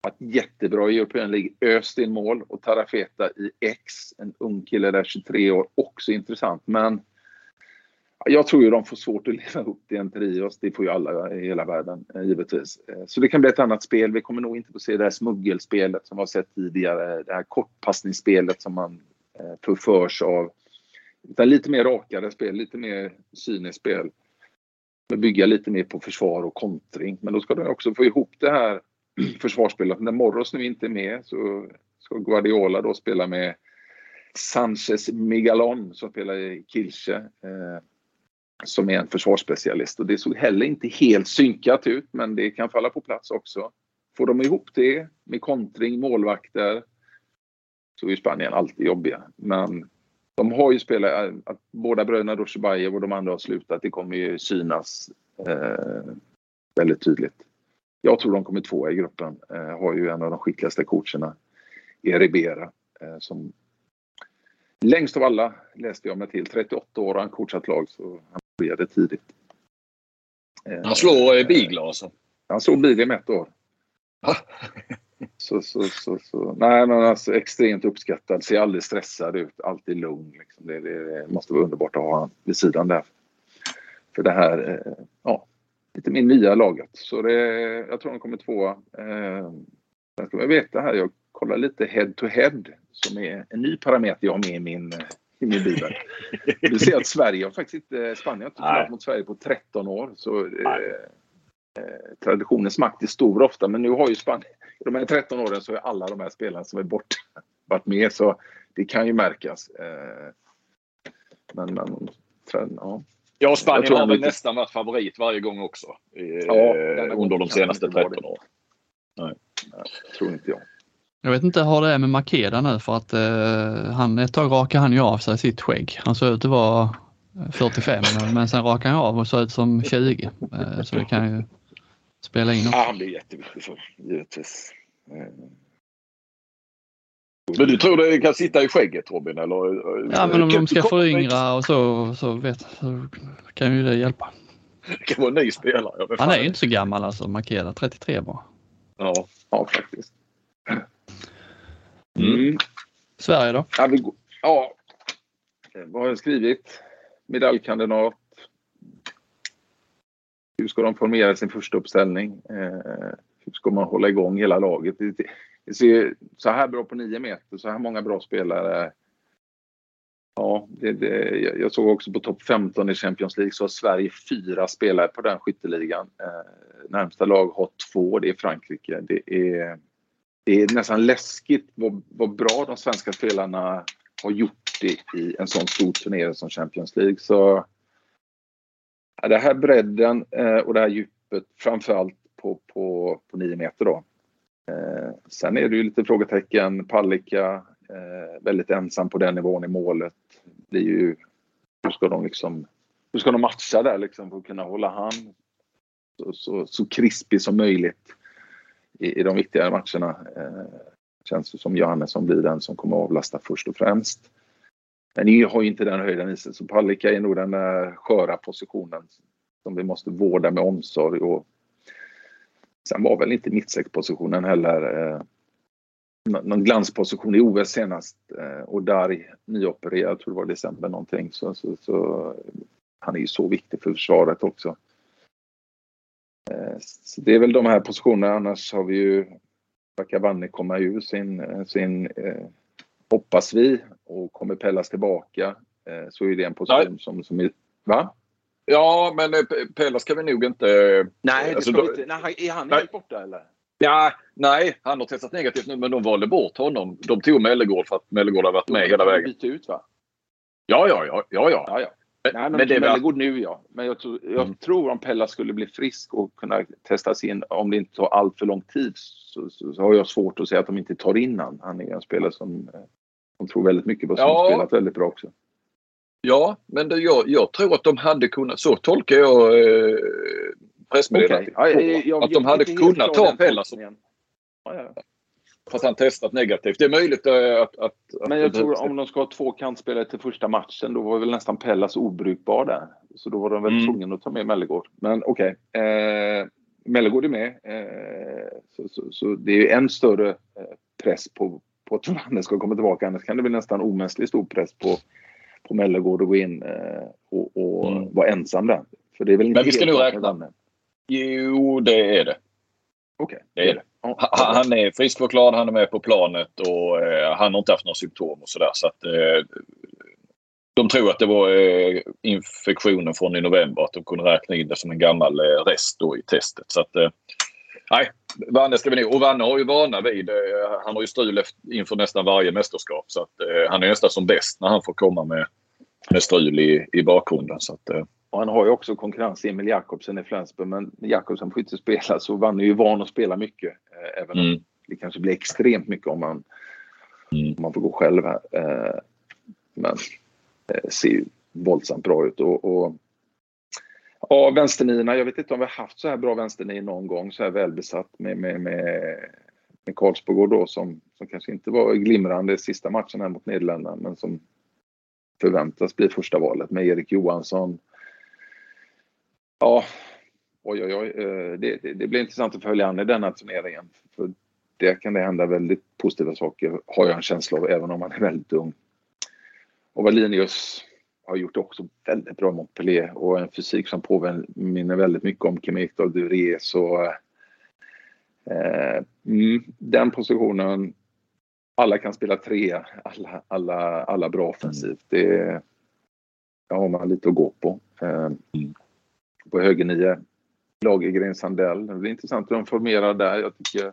Varit jättebra i European League. Öst in mål. Och Tarafeta i X. En ung kille där, 23 år. Också intressant. Men jag tror ju de får svårt att leva upp till en Trios. Det får ju alla i hela världen, eh, givetvis. Eh, så det kan bli ett annat spel. Vi kommer nog inte få se det här smuggelspelet som vi har sett tidigare. Det här kortpassningsspelet som man förförs av. Utan lite mer rakare spel, lite mer cyniskt spel. Men Bygga lite mer på försvar och kontring. Men då ska de också få ihop det här försvarsspelet. När Morros nu inte är med så ska Guardiola då spela med Sanchez Migalon som spelar i Kilche. Eh, som är en försvarsspecialist. Och det såg heller inte helt synkat ut, men det kan falla på plats också. Får de ihop det med kontring, målvakter, så är ju Spanien alltid jobbiga. Men de har ju spelat, att båda bröderna Doshibayev och de andra har slutat, det kommer ju synas eh, väldigt tydligt. Jag tror de kommer tvåa i gruppen. Eh, har ju en av de skickligaste coacherna, Eribera, eh, som längst av alla läste jag mig till. 38 år har han coachat lag, så han började tidigt. Eh,
Han slår eh, Bigler alltså.
Han slog Bigler med ett år. Så, så, så, så. Nej, men alltså extremt uppskattad. Ser aldrig stressad ut. Alltid lugn. Liksom. Det, det, måste vara underbart att ha honom vid sidan där. För det här, eh, ja, lite min nya laget. Så det, jag tror han kommer tvåa. Eh, sen ska man veta här, jag kollar lite head to head som är en ny parameter jag har med i min, i min bibel. Du ser att Sverige har faktiskt inte, Spanien har inte förlorat mot Sverige på 13 år. Så eh, eh, traditionens makt är stor ofta, men nu har ju Spanien, de här 13 åren så är alla de här spelarna som är borta varit med, så det kan ju märkas. Eh, men, men ja.
Ja, Spanien har väl nästan varit favorit varje gång också. Ja, under de senaste 13 åren.
Nej. Nej, tror inte jag.
Jag vet inte hur det är med Makeda nu för att eh, han, ett tag rakade han ju av sig sitt skägg. Han såg ut att vara 45 men sen rakade han av och såg ut som 20. Eh, så det kan ju spela in också.
Ja, han blir jätteviktig för givetvis. Eh.
Men du tror det kan sitta i skägget Robin? Eller?
Ja men om de ska föryngra och så, så, vet, så kan ju det hjälpa.
Det kan vara en ny spelare.
Han är ju inte så gammal alltså, Makeda, 33 bara.
Ja, ja faktiskt.
Mm. Sverige då?
Ja, vi, ja, vad har jag skrivit? Medaljkandidat. Hur ska de formera sin första uppställning? Eh, hur ska man hålla igång hela laget? Det, det ser så här bra på nio meter, så här många bra spelare. Ja, det, det, jag såg också på topp 15 i Champions League så har Sverige fyra spelare på den skytteligan. Eh, närmsta lag har två, det är Frankrike. Det är det är nästan läskigt vad, vad bra de svenska spelarna har gjort det i en sån stor turnering som Champions League. Så det här bredden eh, och det här djupet framförallt på, på, på 9 meter då. Eh, sen är det ju lite frågetecken. Palicka, eh, väldigt ensam på den nivån i målet. Det är ju, hur ska de liksom, hur ska de matcha där liksom för att kunna hålla hand så, så, så krispig som möjligt i, i de viktigare matcherna. Eh, känns det som Johannesson blir den som kommer att avlasta först och främst. Men ni har ju inte den höjden i sig, så Palicka är nog den där sköra positionen som vi måste vårda med omsorg. Och sen var väl inte mittsexpositionen heller eh, någon glansposition i OS senast. Eh, och där nyopererad, jag tror det var december någonting. Så, så, så, han är ju så viktig för försvaret också. Eh, så det är väl de här positionerna. Annars har vi ju Cavani komma ur sin, eh, sin eh, hoppas vi och kommer Pellas tillbaka eh, så är det en position Nej. som, som är, va?
Ja, men eh, Pellas kan vi nog inte...
Nej, alltså, då, inte nej är han helt borta eller?
Ja, nej, han har testat negativt nu men de valde bort honom. De tog Mellegård för att Mellegård har varit med hela vägen.
Byta ut va?
Ja, ja, ja. ja, ja.
ja, ja. Nej, men, men det är god nu ja. Men jag, tror, jag mm. tror om Pella skulle bli frisk och kunna testas in, om det inte tar allt för lång tid, så, så, så, har jag svårt att säga att de inte tar in han. Han är en spelare som, som tror väldigt mycket på, ja. spelat väldigt bra också.
Ja, men det, jag, jag tror att de hade kunnat, så tolkar jag eh, pressmeddelandet. Okay. Ja, att de hade kunnat ta Pella som... Ja, ja. Fast han testat negativt. Det är möjligt eh, att... att,
Men jag tror om de ska ha två kantspelare till första matchen då var väl nästan Pellas obrukbar där. Så då var de väl mm. tvungna att ta med Mellegård. Men okej. Okay. Eh, Mellegård är med. Eh, så, så, så, det är en större eh, press på, på att Johannes ska komma tillbaka. Annars kan det bli nästan omänskligt stor press på, på Mellegård att gå in eh, och, och mm. vara ensam där. För det är väl inte
Men vi ska nog räkna. Jo, det är det.
Okej. Okay.
Det är det. Han är friskförklarad, han är med på planet och eh, han har inte haft några symptom och sådär. Så att, eh, de tror att det var eh, infektionen från i november, att de kunde räkna in det som en gammal rest då i testet. Så att, nej, Vanne ska vi nog... Och Vanne har ju vana vid... Eh, han har ju strul inför nästan varje mästerskap. Så att, han är nästan som bäst när han får komma med, med strul i, i bakgrunden. Så att,
och han har ju också konkurrens i Emil Jakobsen i Flensburg men Jakobsen får inte spela så Vanne är ju van att spela mycket. Eh, även om mm. det kanske blir extremt mycket om man, mm. om man får gå själv här. Eh, men eh, ser ju våldsamt bra ut. Och, och ja, vänsternierna, jag vet inte om vi har haft så här bra vänsternior någon gång så här välbesatt med, med, med, med Karlsbogård då som, som kanske inte var glimrande sista matchen här mot Nederländerna men som förväntas bli första valet med Erik Johansson, Ja, oj, oj, oj. Eh, det, det, det blir intressant att följa an i denna turneringen. För där kan det hända väldigt positiva saker, har jag en känsla av, även om man är väldigt ung. Och Wallinius har gjort också väldigt bra mot Pelé och en fysik som påminner väldigt mycket om Kim Ekdahl Duré. Så eh, mm, den positionen, alla kan spela tre, alla, alla, alla bra offensivt. Det, det har man lite att gå på. Eh, på högernio, Lagergren Sandell. Det blir intressant hur de formerar där. Jag tycker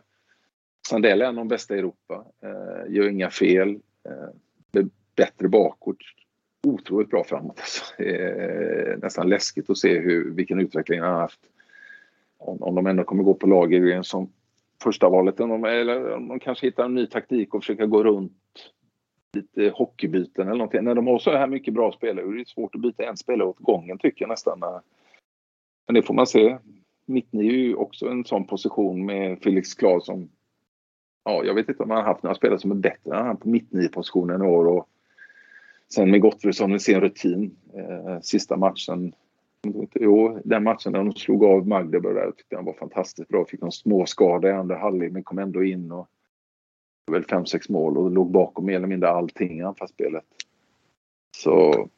Sandell är en av de bästa i Europa. Eh, gör inga fel. Eh, bättre bakåt otroligt bra framåt. Alltså. Eh, nästan läskigt att se hur, vilken utveckling han har haft. Om, om de ändå kommer gå på Lagergren som första valet de, eller om de kanske hittar en ny taktik och försöka gå runt lite hockeybyten eller någonting. När de har så här mycket bra spelare är det svårt att byta en spelare åt gången tycker jag nästan. Men det får man se. Mitten är ju också en sån position med Felix Claesson. Ja, jag vet inte om han har haft några spelare som är bättre än han på mittnio-positionen i år. Och Sen med Gottfridsson i sin rutin. Eh, sista matchen. Jo, den matchen när de slog av Magdeburg där tyckte jag var fantastiskt bra. Fick någon småskada i andra halvlek men kom ändå in och väl fem sex mål och låg bakom mer eller mindre allting i anfallsspelet. Så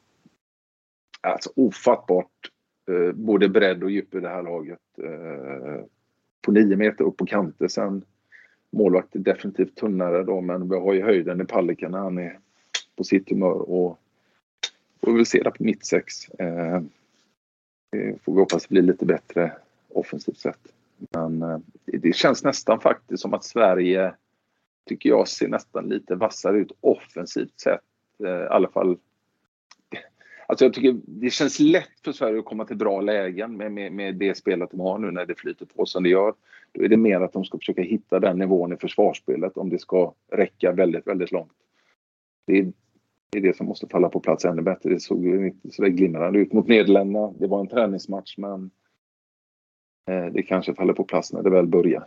alltså ofattbart eh, både bredd och djup i det här laget. Eh, på 9 meter upp på kanter sen målvakt är definitivt tunnare då men vi har ju höjden i Palicka när han är på sitt humör och, får väl se det på mitt sex. Eh, får vi hoppas det blir lite bättre offensivt sett. Men eh, det känns nästan faktiskt som att Sverige tycker jag ser nästan lite vassare ut offensivt sett. Eh, I alla fall Alltså jag tycker det känns lätt för Sverige att komma till bra lägen med, med, med det spelet de har nu när det flyter på som det gör. Då är det mer att de ska försöka hitta den nivån i försvarsspelet om det ska räcka väldigt, väldigt långt. Det är är det som måste falla på plats ännu bättre. Det såg ju inte så glimrande ut mot Nederländerna. Det var en träningsmatch men eh, det kanske faller på plats när det väl börjar.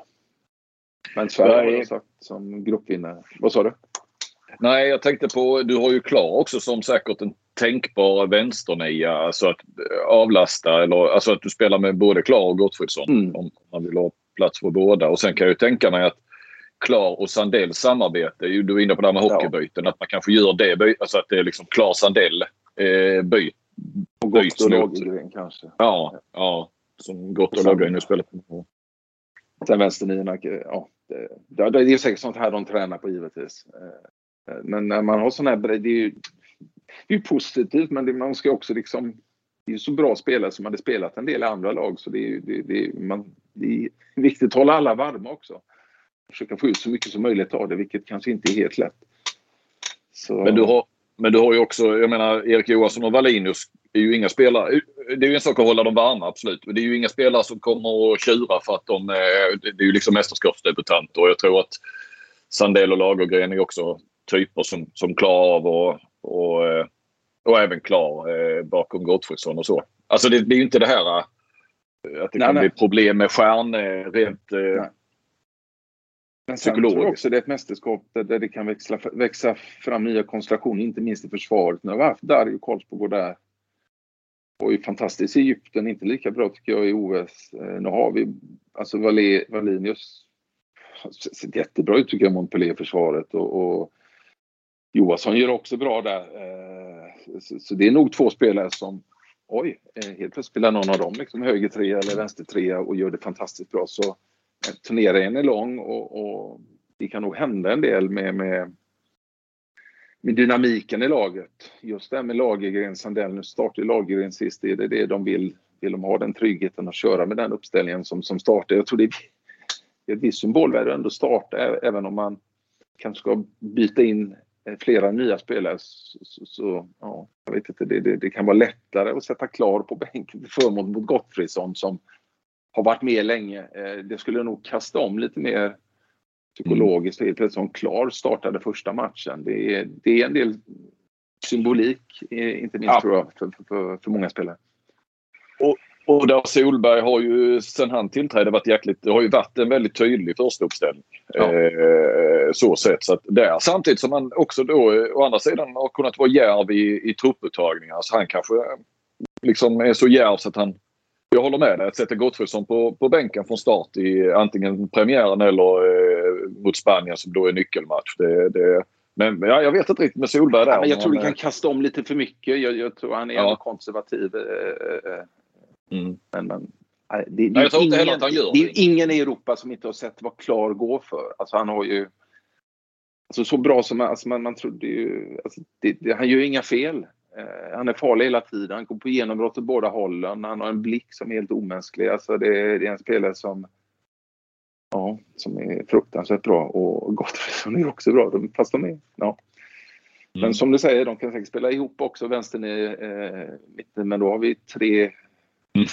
Men Sverige har sagt som gruppvinnare. Vad sa du?
Nej, jag tänkte på, du har ju Klar också som säkert en tänkbar vänsternia. Alltså att eh, avlasta eller alltså att du spelar med både Klar och Gottfridsson. Mm. Om man vill ha plats för båda. Och sen kan jag ju tänka mig att Klar och Sandells samarbete. Du är inne på det här med hockeybyten. Att man kanske gör det. Alltså att det är liksom Klar Sandell eh, byt,
och byts och Lagergren kanske.
Ja, ja. Som Gott och Lagergren nu spelar på.
Sen vänsternierna, ja. Det, det är säkert sånt här de tränar på givetvis. Eh, men när man har sån här bredd, det är ju, det är positivt men det, man ska också liksom det är så bra spelare som hade spelat en del i andra lag så det är, det, det, man, det är viktigt att hålla alla varma också försöka få ut så mycket som möjligt av det, vilket kanske inte är helt lätt.
Så... Men, du har, men du har ju också, jag menar Erik Johansson och Wallinius är ju inga spelare. Det är ju en sak att hålla dem varma, absolut. Men det är ju inga spelare som kommer att tjura för att de Det är ju liksom mästerskapsdebutanter och jag tror att Sandell och Lagergren är också typer som, som klarar av och, och, eh, och även klar eh, bakom Gottfridsson och så. Alltså det, det är ju inte det här eh, att det nej, kan nej. bli problem med stjärn rent nej.
Men sen tror också det är ett mästerskap där, där det kan växla, växa fram nya konstellationer, inte minst i försvaret. Nu har vi haft Dario Karlsborg där. Och är fantastiskt i Egypten, inte lika bra tycker jag i OS. Eh, nu har vi alltså Wallinius. Ser jättebra ut tycker jag, Montpellier-försvaret. Och, och Johansson gör också bra där. Eh, så, det är nog två spelare som, oj, eh, helt plötsligt spelar någon av dem liksom höger trea eller vänster trea och gör det fantastiskt bra. Så turneringen är lång och, och, det kan nog hända en del med, med, med dynamiken i laget. Just det här med Lagergren, Sandell, nu startade Lagergren sist, det är det de vill. Vill de ha den tryggheten att köra med den uppställningen som, som startar. Jag tror det är, det är ett visst symbolvärde ändå starta även om man kanske ska byta in flera nya spelare så, så, så ja, jag vet inte, det, det, det, kan vara lättare att sätta klar på bänken till förmån mot Gottfridsson som har varit med länge. Eh, det skulle nog kasta om lite mer psykologiskt. Helt plötsligt som Klar startade första matchen. Det är, det är en del symbolik, eh, inte minst ja. tror jag, för, för, för många spelare.
Och, och där Solberg har ju sen han tillträdde varit jäkligt, det har ju varit en väldigt tydlig första uppställning. Ja. Eh, så sett. Så att där. Samtidigt som han också då eh, å andra sidan har kunnat vara järv i, i trupputtagningar. Så han kanske liksom är så järv så att han jag håller med dig. Att sätta Gottfridsson på, på bänken från start i antingen premiären eller eh, mot Spanien som då är nyckelmatch. Det, det, men ja, jag vet inte riktigt med Solberg där.
Ja, men jag tror det kan kasta om lite för mycket. Jag, jag tror han är ja. konservativ. Eh, eh, mm. Men, men det, det, Nej, jag tror ingen, inte heller att han gör. Det är ingen i Europa som inte har sett vad Klar går för. Alltså han har ju... Alltså så bra som alltså man, man trodde ju... Alltså det, det, han gör ju inga fel. Eh, han är farlig hela tiden. Han går på genombrott åt båda hållen. Han har en blick som är helt omänsklig. Alltså det, det är en spelare som... Ja, som är fruktansvärt bra. Och Gottfridsson är också bra. Fast de är... Ja. Men mm. som du säger, de kan säkert spela ihop också, vänstern i eh, mitten. Men då har vi tre... Mm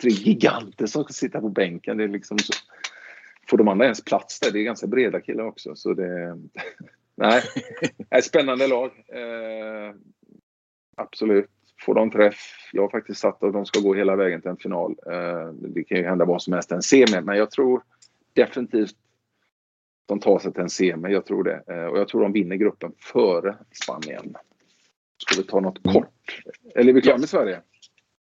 tre giganter som ska sitta på bänken. Det är liksom så, får de andra ens plats där? Det är ganska breda killar också. Så det, nej, är spännande lag. Eh, absolut. Får de träff. Jag har faktiskt satt att de ska gå hela vägen till en final. Eh, det kan ju hända vad som helst en semi, men jag tror definitivt de tar sig till en semi. Jag tror det. Eh, och jag tror de vinner gruppen före Spanien. Ska vi ta något kort? Eller är vi klara med Sverige?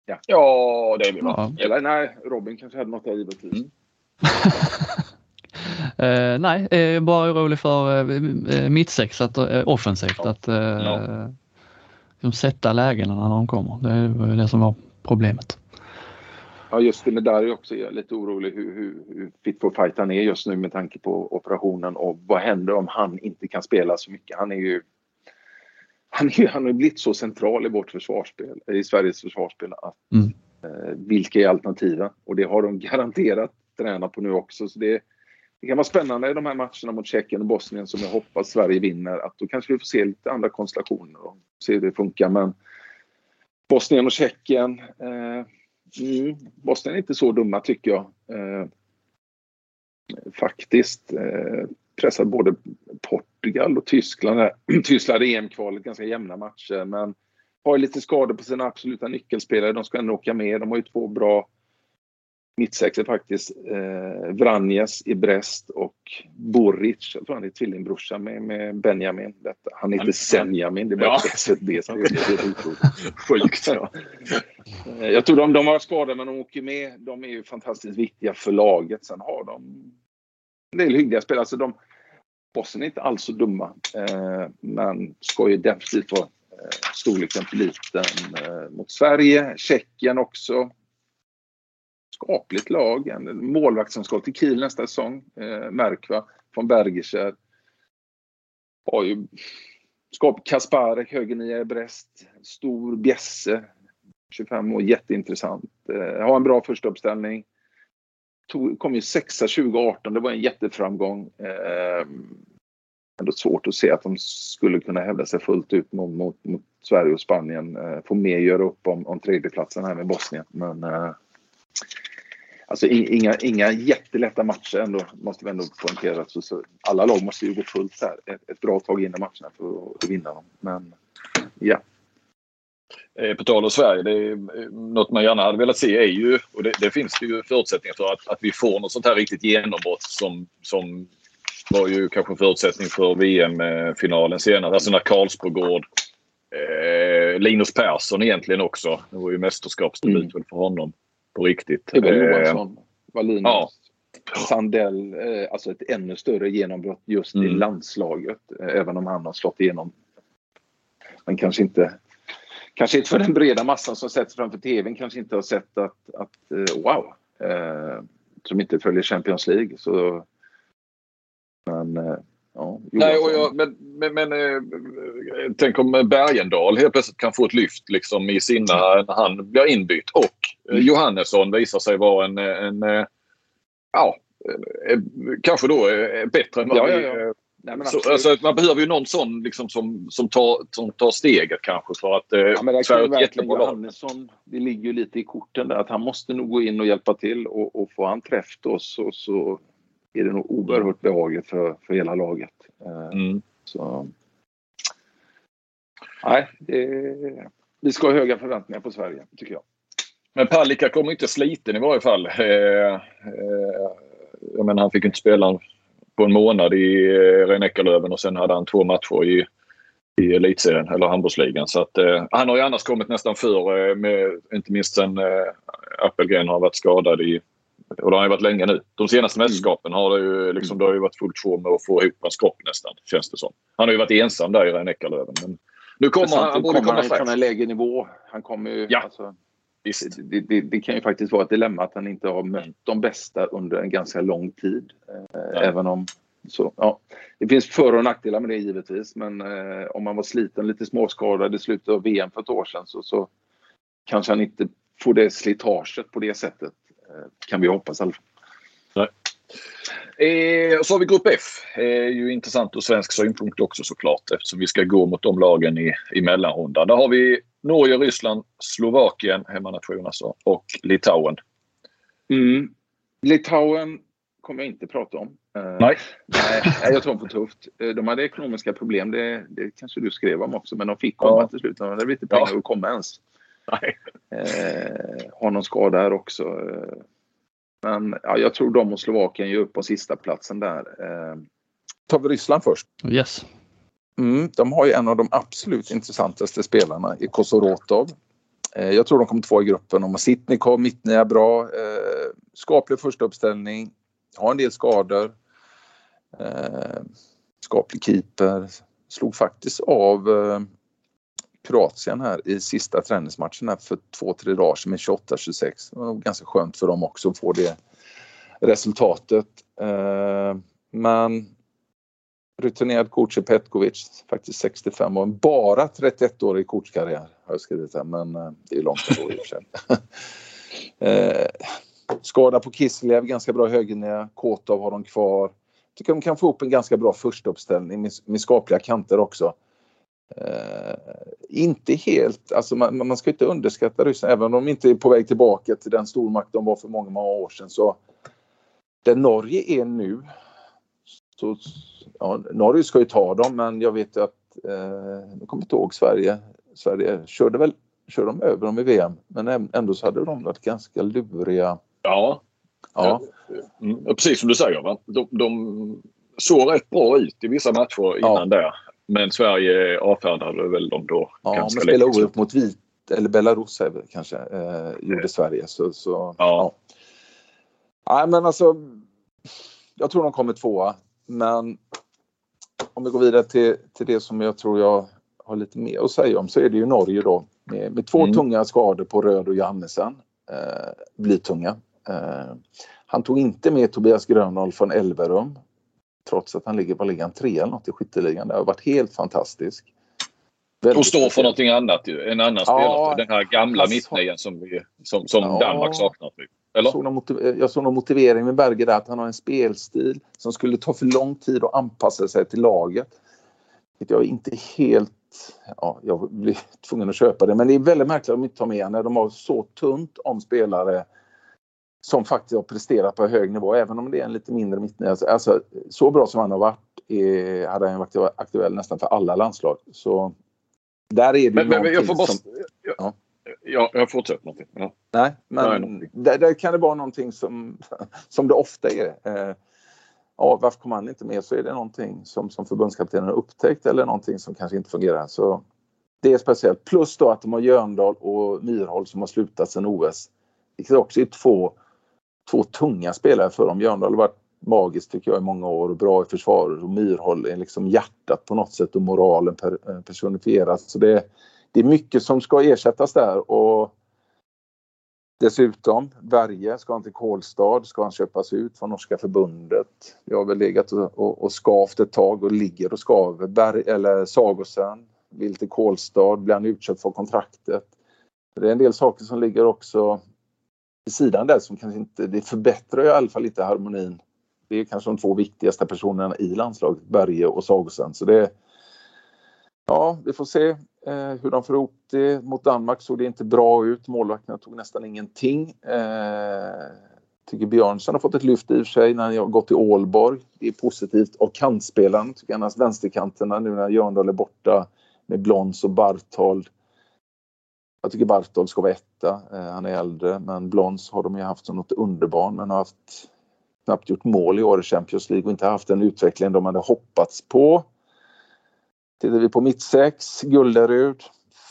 Ja, ja det är vi
ja. Eller nej, Robin kanske hade något där givetvis. Mm.
uh, nej, jag är bara orolig för uh, mittsexat uh, offensivt. Ja. Att uh, ja. Liksom sätta lägena när de kommer. Det var det som var problemet.
Ja, just det. Men där är också jag lite orolig hur, hur, hur fit for fight han är just nu med tanke på operationen och vad händer om han inte kan spela så mycket. Han är ju han, är, han har blivit så central i vårt försvarsspel, i Sveriges försvarsspel. Att, mm. eh, vilka är alternativen? Och det har de garanterat tränat på nu också. Så det, det kan vara spännande i de här matcherna mot Tjeckien och Bosnien som jag hoppas Sverige vinner. Att då kanske vi får se lite andra konstellationer och se hur det funkar. Men Bosnien och Tjeckien. Eh, mm, Bosnien är inte så dumma tycker jag. Eh, faktiskt. Eh, pressar både Portugal och Tyskland. Tyskland i EM-kvalet ganska jämna matcher men har lite skador på sina absoluta nyckelspelare. De ska ändå åka med. De har ju två bra mittsexor faktiskt. Eh, Vranjes i Brest och Boric, jag tror han är tvillingbrorsa med, med Benjamin. Detta. Han heter Senjamin, det är bara ja. ett B som Sjukt. Ja. Eh, jag tror de, de har skador men de åker med. De är ju fantastiskt viktiga för laget. Sen har de en del hyggliga spelare. Alltså de, Bossen är inte alls så dumma, eh, men ska ju definitivt vara eh, storleken för liten eh, mot Sverige. Tjeckien också. Skapligt lag. En målvakt som ska till Kiel nästa säsong. Eh, Märkva från Bergischer. Har ju skap Kasparek, högernia i Brest. Stor bjässe. 25 år, jätteintressant. Eh, har en bra första uppställning tog, kom ju sexa 2018, det var en jätteframgång. Eh, ändå svårt att se att de skulle kunna hävda sig fullt ut mot, mot, mot Sverige och Spanien. Eh, få mer göra upp om, om tredjeplatsen här med Bosnien. Men eh, alltså inga, inga jättelätta matcher ändå, måste vi ändå poängtera. Så, så, alla lag måste ju gå fullt här ett, ett bra tag in i matcherna för att, att vinna dem. Men ja,
Eh, på tal om Sverige, det är, eh, något man gärna hade velat se är ju, och det, det finns det ju förutsättningar för, att, att vi får något sånt här riktigt genombrott som, som var ju kanske förutsättning för VM-finalen senare. Alltså när Karlsbogård, eh, Linus Persson egentligen också. Det var ju mästerskapsdebut mm. för honom på riktigt.
Det var Johansson, var Linus. Ja. Sandell, eh, alltså ett ännu större genombrott just mm. i landslaget. Även om han har slått igenom. Men kanske inte kanske inte för den breda massan som sätts framför tvn kanske inte har sett att, att eh, wow, eh, som inte följer Champions League. Så, men eh, ja,
Nej, och jag, men, men, men eh, tänk om Bergendal helt plötsligt kan få ett lyft liksom i sina när han blir inbytt och. Johannesson visar sig vara en, en, en ja, kanske då bättre än vad
ja,
vi
ja, ja.
Nej, så, alltså, man behöver ju någon sån liksom, som, som, tar, som tar steget kanske för att eh, ja, men
Sverige är ett jättebra Johannesson, Det ligger ju lite i korten där att han måste nog gå in och hjälpa till och, och få han träff då så, så är det nog oerhört behagligt för, för hela laget. Eh, mm. Så, nej, det, vi ska ha höga förväntningar på Sverige tycker jag.
Men Palicka kommer inte sliten i varje fall. Eh, eh, jag menar, han fick inte spela på en månad i eh, Rhein och sen hade han två matcher i, i elitserien eller handbollsligan. Så att, eh, han har ju annars kommit nästan för eh, med inte minst sen eh, Appelgren har varit skadad i och det har ju varit länge nu. De senaste
Mm.
mästerskapen har det ju, liksom, det har ju varit fullt sjå med att få ihop en skrock nästan, känns det som. Han har ju varit ensam där i Rhein Eckerlöven. Men nu kommer han, han borde komma
han från en lägre nivå. Han kommer ju...
Ja.
Alltså. Det, det, det kan ju faktiskt vara ett dilemma att han inte har mött de bästa under en ganska lång tid. Eh, även om... Så, ja. Det finns för och nackdelar med det givetvis men eh, om man var sliten, lite småskadad i slutet av VM för ett år sedan så, så kanske han inte får det slitaget på det sättet. Eh, kan vi hoppas i alla fall.
Eh, och så har vi Grupp F. Eh, ju intressant ur svensk synpunkt också såklart eftersom vi ska gå mot de lagen i, i mellanrundan. Där har vi Norge, Ryssland, Slovakien, hemmanation alltså, och Litauen.
Mm. Litauen kommer jag inte prata om. Eh,
Nej.
Nej, nej, jag tror de får tufft. Eh, De hade ekonomiska problem, det, det kanske du skrev om också, men de fick komma
Ja.
till slut. De hade lite pengar
Ja.
att komma ens.
Nej.
Eh, har någon skada här också. Eh, men ja, jag tror de och Slovakien ger upp på sista platsen där. Eh, tar vi Ryssland först.
Yes.
Mm, de har ju en av de absolut intressantaste spelarna i Kosorotov. Eh, jag tror de kommer två i gruppen. De har Sitnikov, Mittny är bra. Eh, skaplig första uppställning. Har en del skador. Eh, skaplig keeper. Slog faktiskt av eh, Kroatien här i sista träningsmatchen här för två, tre dagar sedan med 28-26. Det var ganska skönt för dem också att få det resultatet. Eh, men rutinerad coach i Petkovic, faktiskt 65 och bara 31-årig coachkarriär har jag skrivit här men eh, det är långt så i och för sig. eh, skada på Kislev, ganska bra högernia. Kotov har de kvar. Tycker de kan få upp en ganska bra första uppställning med, med skapliga kanter också. Eh, inte helt, alltså man, man ska inte underskatta Ryssland även om de inte är på väg tillbaka till den stormakt de var för många, många år sedan så där Norge är nu så, ja, Norge ska ju ta dem men jag vet ju att, eh, jag kommer inte ihåg Sverige, Sverige körde väl, körde de över dem i VM men ändå så hade de varit ganska luriga.
Ja,
Ja,
Mm, precis som du säger. Va? De, de såg rätt bra ut i vissa matcher innan där. Men Sverige avfärdade väl dem då
ja
ganska
men spela
lätt.
oerhört mot vit eller Belarus kanske, eh, gjorde Sverige så, så
Ja.
Nej men alltså jag tror de kommer tvåa men om vi går vidare till, till det som jag tror jag har lite mer att säga om så är det ju Norge då med, med två
Mm.
tunga skador på Röd och Johannesen. Eh, blytunga. Eh, han tog inte med Tobias Grönwall från Elverum trots att han ligger på ligan tre eller något i skytteligan. Det har varit helt fantastiskt. Väldigt
Och står för någonting annat ju. En annan
Ja,
spelare. Den här gamla
alltså-
mittnian som, vi, som, som
Ja.
Danmark saknar. Typ. Eller?
såg, någon motiv- jag såg någon motivering med Berger där att han har en spelstil som skulle ta för lång tid att anpassa sig till laget. Vilket jag inte helt... Ja, jag blir tvungen att köpa det. Men det är väldigt märkligt att de inte tar med när de har så tunt om spelare som faktiskt har presterat på hög nivå. Även om det är en lite mindre mittnia. Alltså, alltså, så bra som han har varit är, hade han varit aktuell nästan för alla landslag. Så där är det
Men, men, jag får bara...
som-
Ja.
Ja.
Ja, jag fortsätter någonting. Ja.
Nej,
Nej,
men
någonting.
där, där kan det vara någonting som, som det ofta är. Eh, ja, varför kommer han inte med? Så är det någonting som, som förbundskaptenen har upptäckt eller någonting som kanske inte fungerar. Så det är speciellt. Plus då att de har Jörndal och Myrhol som har slutat sedan OS. Vilket också är två, två tunga spelare för dem. Jörndal har varit magiskt tycker jag i många år och bra i försvaret och Myrhol är liksom hjärtat på något sätt och moralen per, eh, personifierat. Så det, det är mycket som ska ersättas där och Dessutom, Berge ska han till Kolstad, ska han köpas ut från norska förbundet. Jag har väl legat och, och, och skavt ett tag och ligger och skaver. Berg, eller Sagosen vill till Kolstad, blir han utköpt för kontraktet. Det är en del saker som ligger också vid sidan där som kanske inte, det förbättrar i alla fall inte harmonin. Det är kanske de två viktigaste personerna i landslaget, Berge och Sagosen. Så det, ja, vi får se eh, hur de får ihop det. Mot Danmark såg det inte bra ut. Målvakterna tog nästan ingenting. Eh, tycker Björnsson har fått ett lyft i och för sig när han har gått till Ålborg. Det är positivt. Och kantspelaren, tycker annars vänsterkanterna nu när Jörndal är borta med Blons och Barthold. Jag tycker Barthold ska vara etta. Eh, han är äldre, men Blons har de ju haft som något underbarn men har haft knappt gjort mål i år i Champions League och inte haft den utveckling de hade hoppats på. Tittar vi på mittsex, Gullerud,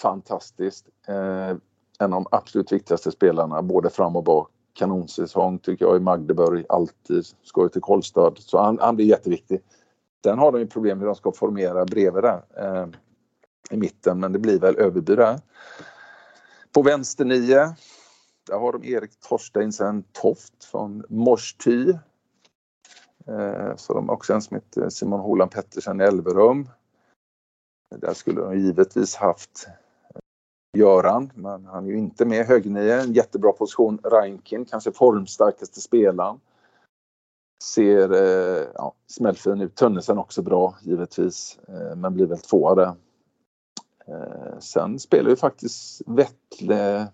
fantastiskt. Eh, en av de absolut viktigaste spelarna både fram och bak. Kanonsäsong tycker jag i Magdeburg, alltid. Ska ju till Kolstad, Så han, han blir jätteviktig. Sen har de ju problem hur de ska formera bredvid där eh, i mitten men det blir väl Överby där. På vänster nio där har de Erik Torsteinsen Toft från Morsty. Eh, så de har också en som heter Simon Holand Pettersen i Elverum. Där skulle de givetvis haft eh, Göran, men han är ju inte med. Högnio, en jättebra position. Rankin, kanske formstarkaste spelaren. Ser eh, ja, smällfin ut. Tönnesen också bra givetvis, eh, men blir väl tvåa där. Eh, sen spelar ju faktiskt Vettle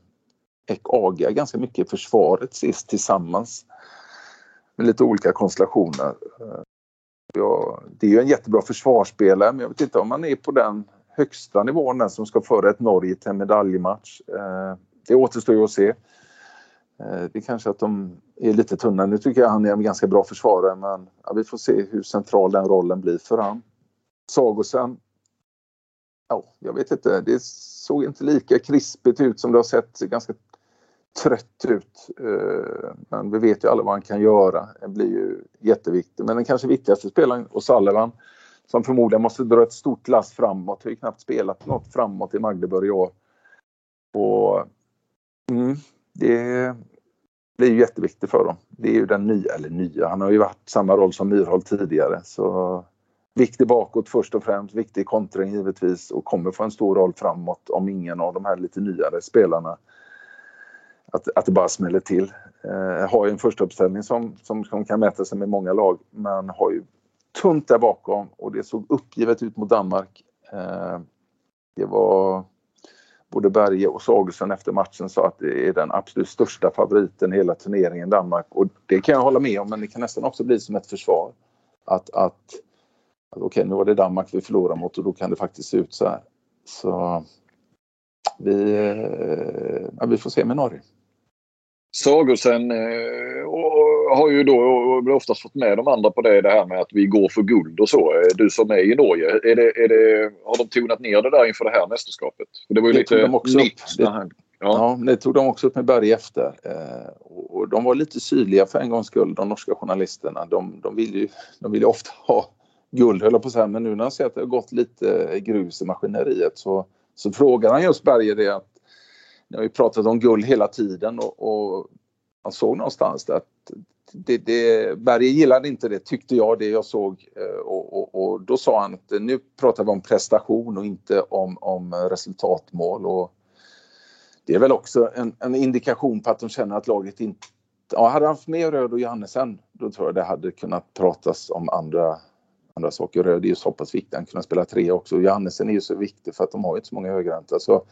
Ek Aga ganska mycket i försvaret sist tillsammans. Med lite olika konstellationer. Eh, jag, det är ju en jättebra försvarsspelare men jag vet inte om han är på den högsta nivån den som ska föra ett Norge till en medaljmatch. Eh, det återstår ju att se. Eh, det är kanske att de är lite tunna. Nu tycker jag han är en ganska bra försvarare men ja, vi får se hur central den rollen blir för han. Sagosen. Ja, jag vet inte. Det såg inte lika krispigt ut som det har sett ganska trött ut. Eh, men vi vet ju alla vad han kan göra. Det blir ju jätteviktigt. Men den kanske viktigaste spelaren, och Sullivan, som förmodligen måste dra ett stort lass framåt. Har ju knappt spelat något framåt i Magdeburg i år. Och, mm, det blir ju jätteviktigt för dem. Det är ju den nya, eller nya, han har ju varit samma roll som Myrhold tidigare. Så viktig bakåt först och främst, viktig kontring givetvis och kommer få en stor roll framåt om ingen av de här lite nyare spelarna att, att det bara smäller till. Eh, har ju en första uppställning som, som, som kan mäta sig med många lag men har ju tunt där bakom och det såg uppgivet ut mot Danmark. Eh, det var både Berge och Sagosen efter matchen sa att det är den absolut största favoriten i hela turneringen Danmark och det kan jag hålla med om men det kan nästan också bli som ett försvar. Att, att, att okej okay, nu var det Danmark vi förlorade mot och då kan det faktiskt se ut så här. Så eh, vi, eh, ja, vi får se med Norge.
Sagosen eh, har ju då oftast fått med de andra på det, det här med att vi går för guld och så. Eh, du som är i Norge, är det, är det, har de tonat ner det där inför det här mästerskapet?
det var ju det lite de också nytt. Upp. Det, ja. ja, det tog de också upp med Berg efter. Eh, och de var lite sydliga för en gångs skull, de norska journalisterna. De, de vill ju de vill ju ofta ha guld, höll jag på att säga. Men nu när han ser att det har gått lite grus i maskineriet så, så frågar han just Berge det att ni har ju pratat om guld hela tiden och, och man såg någonstans att det, det, Berge gillade inte det tyckte jag det jag såg eh, och, och, och, då sa han att eh, nu pratar vi om prestation och inte om, om resultatmål och det är väl också en, en, indikation på att de känner att laget inte Ja, hade han haft med Röd och Johannesen då tror jag det hade kunnat pratas om andra, andra saker. Röd är ju så pass viktig, han kunde spela tre också. Johannesen är ju så viktig för att de har inte så många högräntor. Så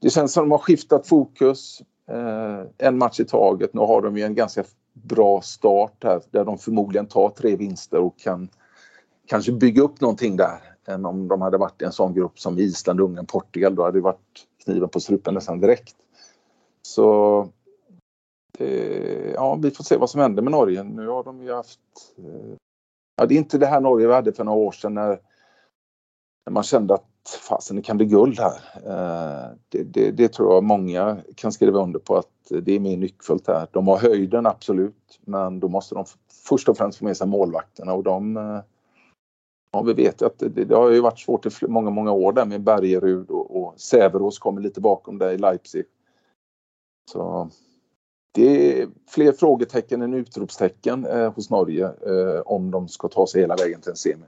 det känns som att de har skiftat fokus. Eh, en match i taget. Nu har de ju en ganska bra start här där de förmodligen tar tre vinster och kan kanske bygga upp någonting där än om de hade varit i en sån grupp som Island, Ungern, Portugal. Då hade det varit kniven på strupen nästan direkt. Så det, ja, vi får se vad som händer med Norge. Nu har de ju haft... Eh, ja, det är inte det här Norge vi hade för några år sedan när, när man kände att fasen det kan bli guld här. Eh, det, det, det, tror jag många kan skriva under på att det är mer nyckfullt här. De har höjden absolut men då måste de först och främst få med sig målvakterna och de eh, Ja, vi vet ju att det, det, har ju varit svårt i många, många år där med Bergerud och, och Säverås kommer lite bakom där i Leipzig. Så det är fler frågetecken än utropstecken eh, hos Norge eh, om de ska ta sig hela vägen till en semi.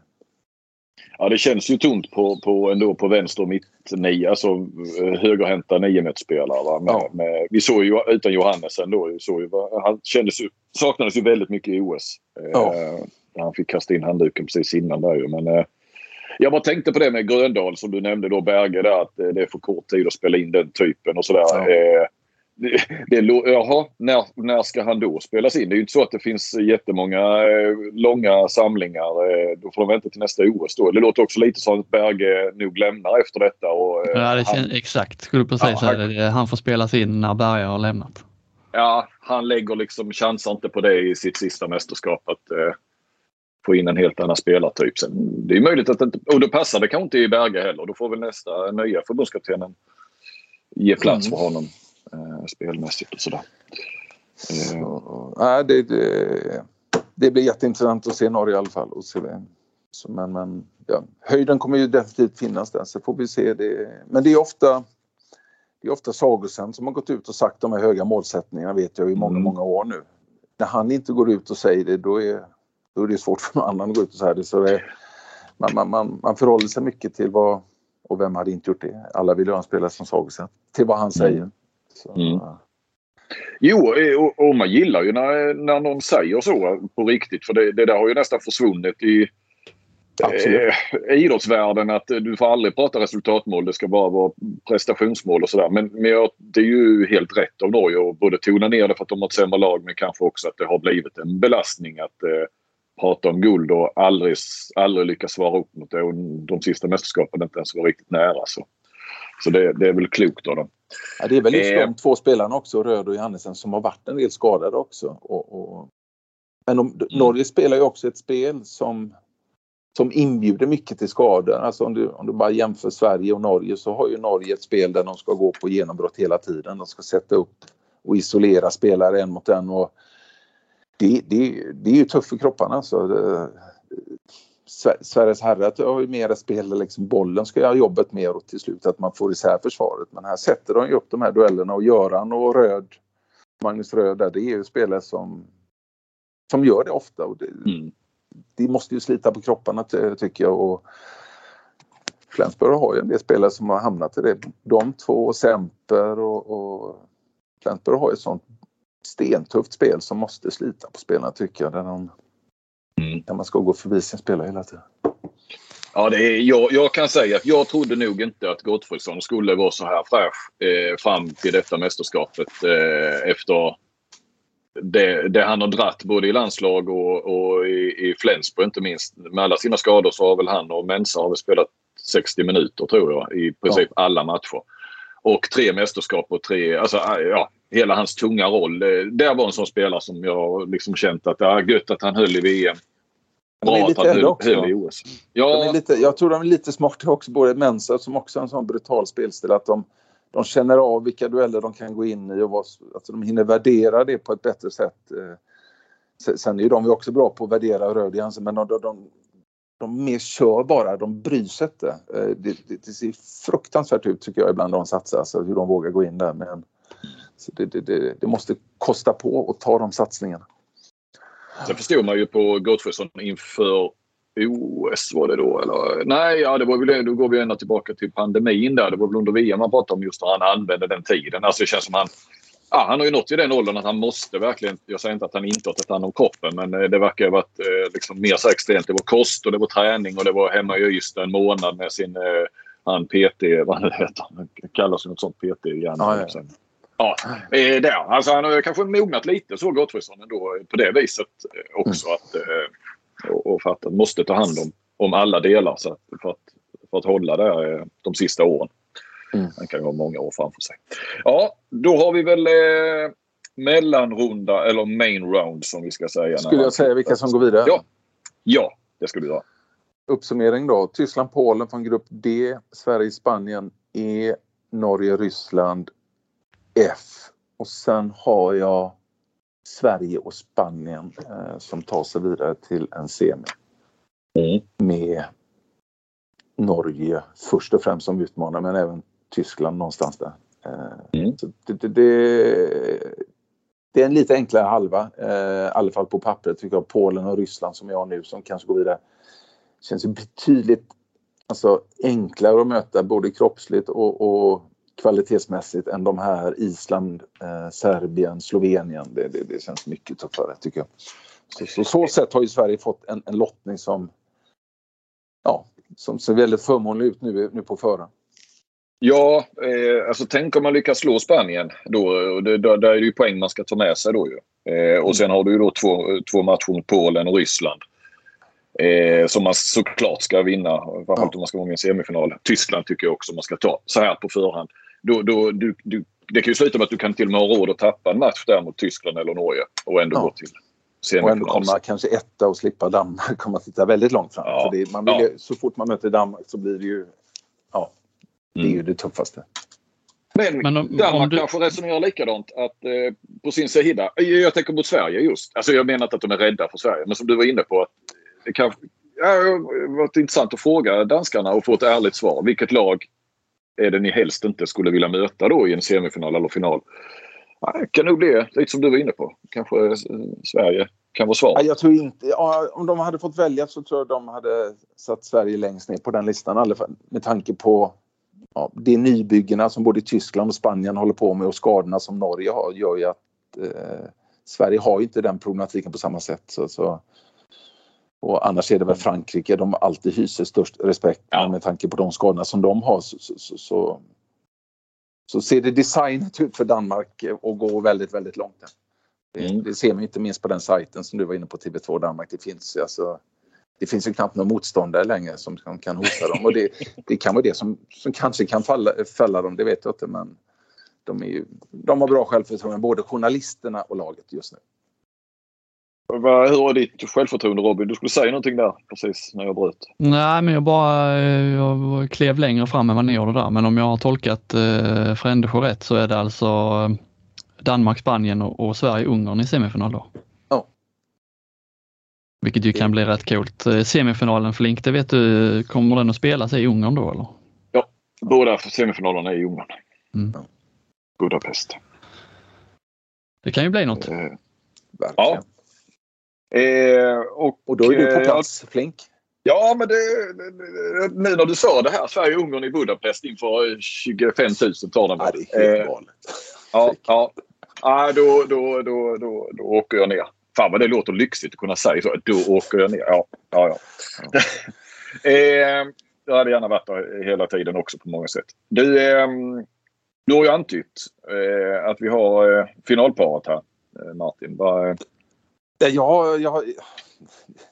Ja, det känns ju tomt på, på, ändå på vänster och mitt nio, alltså eh, högerhänta niometersspelare. Med, ja. med, vi såg ju utan Johannesen då, såg ju, han kändes ju, saknades ju väldigt mycket i OS. Eh, ja. Eh, han fick kasta in handduken precis innan där ju. Men, eh, jag bara tänkte på det med Gröndal som du nämnde då, Berge, där, att det är för kort tid att spela in den typen och sådär. Ja. Eh, det, jaha, när, när ska han då spelas in? Det är ju inte så att det finns jättemånga eh, långa samlingar. Eh, då får de vänta till nästa OS då. Det låter också lite som att Berge nog lämnar efter detta. Och,
eh, ja, det känns, han, exakt. Skulle precis ja, säga det. Han får spelas in när Berge har lämnat.
Ja, han lägger liksom, chansar inte på det i sitt sista mästerskap. Att, eh, få in en helt annan spelartyp. Sen, det är möjligt att det inte... Och då passar det kanske inte i Berge heller. Då får väl nästa nya förbundskaptenen ge plats mm. för honom eh, spelmässigt och sådär.
Så, nej, det, det, det blir jätteintressant att se Norge i alla fall. Och se. Så, men men ja, höjden kommer ju definitivt finnas där så får vi se det. Men det är ofta det är ofta Sagosen som har gått ut och sagt de här höga målsättningarna vet jag i många, mm. många år nu. När han inte går ut och säger det då är, då är det svårt för någon annan att gå ut och säga det. Så det, man, man, man, man förhåller sig mycket till vad, och vem hade inte gjort det? Alla vill ju ha en spelare som Sagosen. Till vad han säger. Mm. Så, mm.
Jo, och, och, man gillar ju när, när någon säger så på riktigt. För det, det där har ju nästan försvunnit i eh, idrottsvärlden. Att du får aldrig prata resultatmål. Det ska bara vara prestationsmål och sådär. Men, men jag, det är ju helt rätt av Norge att både tona ner det för att de har ett sämre lag men kanske också att det har blivit en belastning att eh, prata om guld och aldrig, aldrig lyckas svara upp mot det. Och de sista mästerskapen inte ens var riktigt nära. Så, så det, det är väl klokt av dem.
Ja, det är väl just eh, de två spelarna också, Röd och Johannesen, som har varit en del skadade också. Och, och... Men de, mm. Norge spelar ju också ett spel som, som inbjuder mycket till skador. Alltså om du, om du bara jämför Sverige och Norge så har ju Norge ett spel där de ska gå på genombrott hela tiden. De ska sätta upp och isolera spelare en mot en. Och det, det, det är ju tufft för kropparna. Alltså. Det, Sveriges herrar har ju mer spel, liksom bollen ska göra jobbet mer och till slut att man får isär försvaret. Men här sätter de ju upp de här duellerna och Göran och Röd, Magnus Röd där, det är ju spelare som, som gör det ofta. Och det, mm. det måste ju slita på kropparna tycker jag. Och Flensburg har ju en del spelare som har hamnat i det. De två, Semper och, och Flensburg har ju ett sånt stentufft spel som måste slita på spelarna tycker jag. Där de, Mm. Där man ska gå förbi sin spelare hela tiden.
Ja, det är, jag, jag kan säga att jag trodde nog inte att Gottfridsson skulle vara så här fräsch eh, fram till detta mästerskapet eh, efter det, det, han har dratt både i landslag och, och i, i Flensburg inte minst. Med alla sina skador så har väl han och Mensa har väl spelat 60 minuter tror jag i princip ja. alla matcher. Och tre mästerskap och tre, alltså ja, hela hans tunga roll. Det var en sån spelare som jag liksom känt att det är gött att han höll i VM.
Bra är lite äldre också. Höll i OS. Ja. Är lite, jag tror de är lite smarta också, både Mensa som också har en sån brutal spelstil att de, de känner av vilka dueller de kan gå in i och vad, alltså de hinner värdera det på ett bättre sätt. Eh, sen är ju de också bra på att värdera röd men de, de, de, de mer kör bara, de bryr sig inte. Eh, det, det, det, ser fruktansvärt ut tycker jag ibland de satsar, alltså hur de vågar gå in där. Men, så det, det, det, måste kosta på att ta de satsningarna.
Sen förstod man ju på Gottfridsson inför OS var det då eller? Nej, ja, det var väl Då går vi ända tillbaka till pandemin där. Det var väl under VM man pratade om just hur han använde den tiden. Alltså det känns som han Ja, han har ju nått till den åldern att han måste verkligen, jag säger inte att han inte har tagit hand om kroppen, men eh, det verkar ha varit eh, liksom mer så extremt. Det var kost och det var träning och det var hemma i Ystad en månad med sin eh, han PT, vad det heter, han kallas ju något sånt PT igen. Ja, ja. Ja, eh, där. Alltså han har kanske mognat lite så Gottfridsson ändå på det viset eh, också. Mm. Att, eh, och, och för att han måste ta hand om, om alla delar så att, för, att, för att hålla det de sista åren. Mm. Han kan ju ha många år framför sig. Ja, då har vi väl eh, mellanrunda eller main round som vi ska säga.
Skulle jag säga vilka som går vidare?
Ja, ja det ska du göra.
Uppsummering då. Tyskland, Polen från grupp D. Sverige, Spanien E. Norge, Ryssland F. Och sen har jag Sverige och Spanien eh, som tar sig vidare till en semi. Mm. Med Norge först och främst som utmanare men även Tyskland någonstans där. Eh, mm. så det, det, det, det, är en lite enklare halva, eh, i alla fall på pappret tycker jag. Polen och Ryssland som jag har nu som kanske går vidare. Känns ju betydligt alltså, enklare att möta både kroppsligt och, och kvalitetsmässigt än de här Island, eh, Serbien, Slovenien. Det, det, det, känns mycket tuffare tycker jag. Så, så, så sätt har ju Sverige fått en, en lottning som, ja, som ser väldigt förmånlig ut nu, nu på förhand.
Ja, eh, alltså tänk om man lyckas slå Spanien. Då, det, då, där är det ju poäng man ska ta med sig då ju. Eh, och sen har du ju då två, två matcher mot Polen och Ryssland. Eh, som man såklart ska vinna, framförallt om man ska vara med i en semifinal. Tyskland tycker jag också man ska ta så här på förhand då, då, du, du, det kan ju sluta med att du kan till och med ha råd att tappa en match där mot Tyskland eller Norge och ändå ja. gå till
semifinal. Och ändå komma kanske etta och slippa Danmark komma sitta väldigt långt fram. Ja. För det, man vill ja. Så fort man möter Danmark så blir det ju... Ja, det är mm. ju det tuffaste.
Men, men om, Danmark om du... kanske resonerar likadant att eh, på sin sida. Jag tänker mot Sverige just. Alltså jag menar inte att de är rädda för Sverige men som du var inne på. Att det kan ja, varit intressant att fråga danskarna och få ett ärligt svar. Vilket lag är det ni helst inte skulle vilja möta då i en semifinal eller final? Ja, det kan nog bli lite som du var inne på. Kanske eh, Sverige kan vara svaret.
Jag tror inte, om de hade fått välja så tror jag de hade satt Sverige längst ner på den listan. Med tanke på ja, de nybyggena som både Tyskland och Spanien håller på med och skadorna som Norge har gör ju att eh, Sverige har inte den problematiken på samma sätt. Så, så, och annars är det väl Frankrike de alltid hyser störst respekt ja. med tanke på de skadorna som de har så, så, så, så ser det designat ut för Danmark och går väldigt, väldigt långt. Det, mm. det ser man inte minst på den sajten som du var inne på, TV2 Danmark. Det finns alltså det finns ju knappt någon motståndare längre som kan hota dem och det, det kan vara det som, som kanske kan falla, fälla dem, det vet jag inte men de, är ju, de har bra självförtroende, både journalisterna och laget just nu.
Hur är ditt självförtroende Robin? Du skulle säga någonting där precis när jag bröt.
Nej, men jag bara jag klev längre fram än vad ni gjorde där. Men om jag har tolkat eh, Frändesjö rätt så är det alltså eh, Danmark, Spanien och, och Sverige-Ungern i semifinal då?
Ja.
Vilket ju kan bli rätt coolt. Eh, semifinalen Flink, det vet du, kommer den att spelas i Ungern då eller?
Ja, båda semifinalerna är i Ungern. Mm. Budapest.
Det kan ju bli något. Eh,
ja.
Eh, och, och då är du på eh, plats, eh, Flink.
Ja, men det, nu när du sa det här, Sverige-Ungern i Budapest inför 25 000 tar den.
Ja, det är helt galet.
Ja, ja. ja då, då, då, då, då åker jag ner. Fan vad det låter lyxigt att kunna säga så. Då åker jag ner. Ja, ja, ja. ja. eh, jag hade gärna varit där hela tiden också på många sätt. Du, eh, du har ju antytt eh, att vi har eh, finalparet här, eh, Martin. Var,
Ja, jag,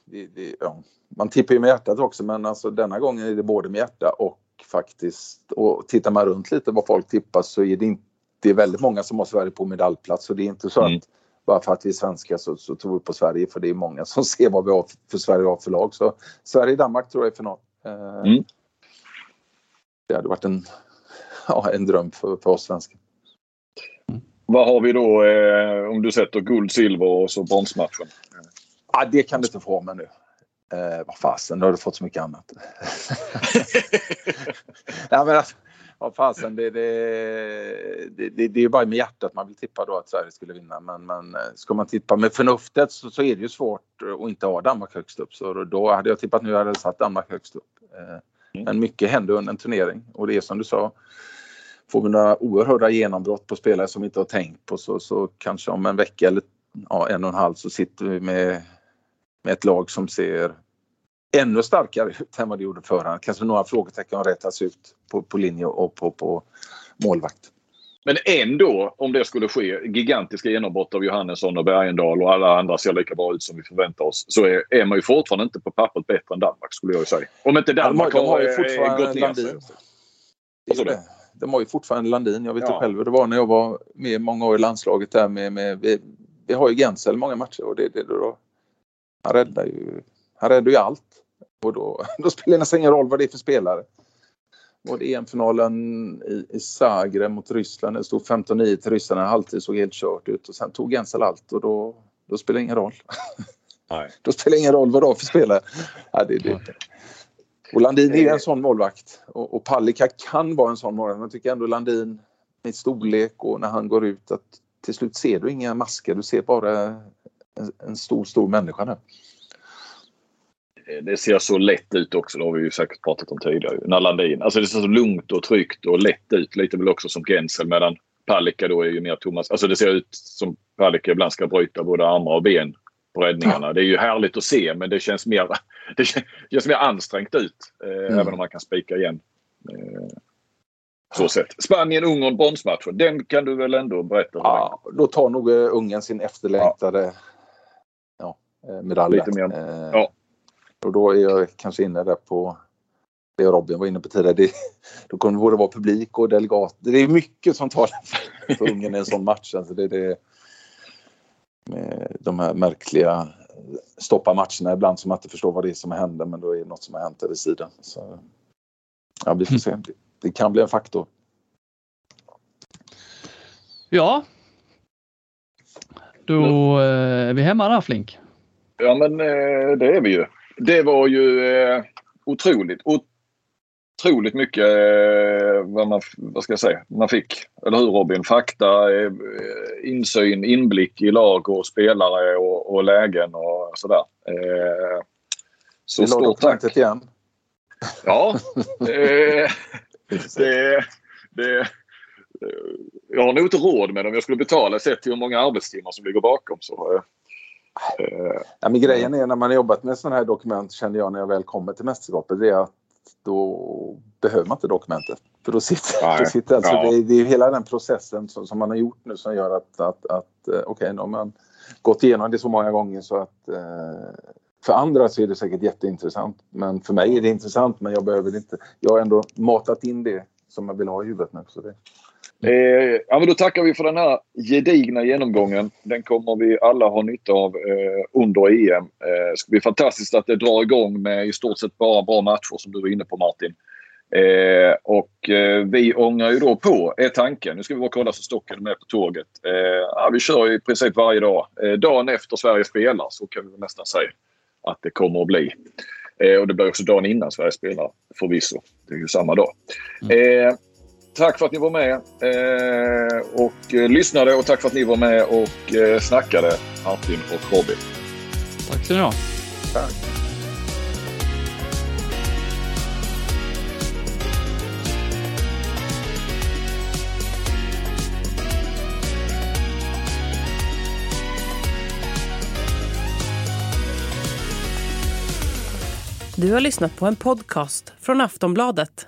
det, det, ja. Man tippar ju med hjärtat också men alltså denna gången är det både med hjärta och faktiskt och tittar man runt lite vad folk tippar så är det inte det är väldigt många som har Sverige på medaljplats så det är inte så mm. att bara för att vi är svenskar så, så tror vi på Sverige för det är många som ser vad vi har för Sverige har för lag. Så Sverige-Danmark tror jag är final. Eh, mm. Det hade varit en, ja, en dröm för, för oss svenskar.
Vad har vi då eh, om du sätter guld, silver och så bronsmatchen?
Ja, det kan du inte få med nu. Eh, vad fasen, nu har du fått så mycket annat. ja, men alltså, vad fasen, det, det, det, det, är bara med hjärtat man vill tippa då att Sverige skulle vinna. Men, men eh, ska man tippa med förnuftet så, så är det ju svårt att inte ha Danmark högst upp. Så då hade jag tippat nu hade jag satt Danmark högst upp. Eh, mm. Men mycket händer under en turnering och det är som du sa får vi några oerhörda genombrott på spelare som vi inte har tänkt på så, så kanske om en vecka eller ja, en och en halv så sitter vi med, med ett lag som ser ännu starkare ut än vad det gjorde förhand. Kanske några frågetecken har rättats ut på, på linje och på, på målvakt.
Men ändå, om det skulle ske, gigantiska genombrott av Johannesson och Bergendahl och alla andra ser lika bra ut som vi förväntar oss. Så är, är man ju fortfarande inte på pappret bättre än Danmark skulle jag säga. Om inte Danmark
de har, har ju fortfarande gått ner sig. De har ju fortfarande Landin. Jag vet ja. själv hur det var när jag var med många år i landslaget där med, med vi, vi har ju Gensel många matcher och det, det då, han räddar ju, han räddar ju allt. Och då, då spelar det nästan ingen roll vad det är för spelare. Det EM-finalen i, i Zagreb mot Ryssland, det stod 15-9 till ryssarna, halvtid såg helt kört ut och sen tog Gensel allt och då, då spelar det ingen roll. Nej. då spelar det ingen roll vad det var för spelare. Ja, det, det, och Landin är en sån målvakt och, och Palicka kan vara en sån målvakt. Men jag tycker ändå Landin med storlek och när han går ut att till slut ser du inga masker. Du ser bara en, en stor, stor människa nu.
Det ser så lätt ut också. Det har vi ju säkert pratat om tidigare. När Landin, alltså det ser så lugnt och tryggt och lätt ut. Lite väl också som Gensel medan Palicka då är ju mer Thomas. Alltså det ser ut som Palicka ibland ska bryta både armar och ben på räddningarna. Det är ju härligt att se men det känns mer, det känns mer ansträngt ut. Eh, mm. Även om man kan spika igen. Eh, så sett. Spanien-Ungern bronsmatchen. Den kan du väl ändå berätta?
Ja, då tar nog uh, Ungern sin efterlängtade ja. ja medalj. Lite mer. Eh, ja. Och då är jag kanske inne där på det Robin var inne på tidigare. Det, då kommer det både vara publik och delegater. Det är mycket som talar för Ungern i en sån match. Alltså det, det, de här märkliga stoppa matcherna ibland som man inte förstår vad det är som händer men då är det något som har hänt över sidan. Så, ja, vi får se. Det, det kan bli en faktor.
Ja. Då eh, är vi hemma där Flink.
Ja men eh, det är vi ju. Det var ju eh, otroligt, otroligt mycket eh, vad, man, vad ska jag säga, man fick. Eller hur Robin? Fakta, eh, insyn, inblick i lag och spelare och, och lägen och sådär. Eh,
så vi stort tack. igen.
Ja. Det, det, jag har nog inte råd med det om jag skulle betala sett till hur många arbetstimmar som ligger bakom. Så,
ja, men grejen är när man har jobbat med sådana här dokument kände jag när jag väl kommer till mästerskapet det är att då behöver man inte dokumentet. För då sitter, då sitter alltså, ja. det, är, det är hela den processen som, som, man har gjort nu som gör att, att, att eh, okej, okay, nu har man gått igenom det så många gånger så att eh, för andra så är det säkert jätteintressant. Men för mig är det intressant men jag behöver inte. Jag har ändå matat in det som jag vill ha i huvudet nu. Så det.
Eh, ja, men då tackar vi för den här gedigna genomgången. Den kommer vi alla ha nytta av eh, under EM. Eh, det ska bli fantastiskt att det drar igång med i stort sett bara bra matcher som du var inne på Martin. Eh, och eh, vi ångar ju då på, är tanken. Nu ska vi bara kolla så Stocken är med på tåget. Eh, ja, vi kör i princip varje dag. Eh, dagen efter Sverige spelar så kan vi nästan säga att det kommer att bli. Och det blir också dagen innan Sverige spelar förvisso. Det är ju samma dag. Mm. Tack för att ni var med eh, och eh, lyssnade och tack för att ni var med och eh, snackade Martin och Robin.
Tack så ni ha.
Tack.
Du har lyssnat på en podcast från Aftonbladet.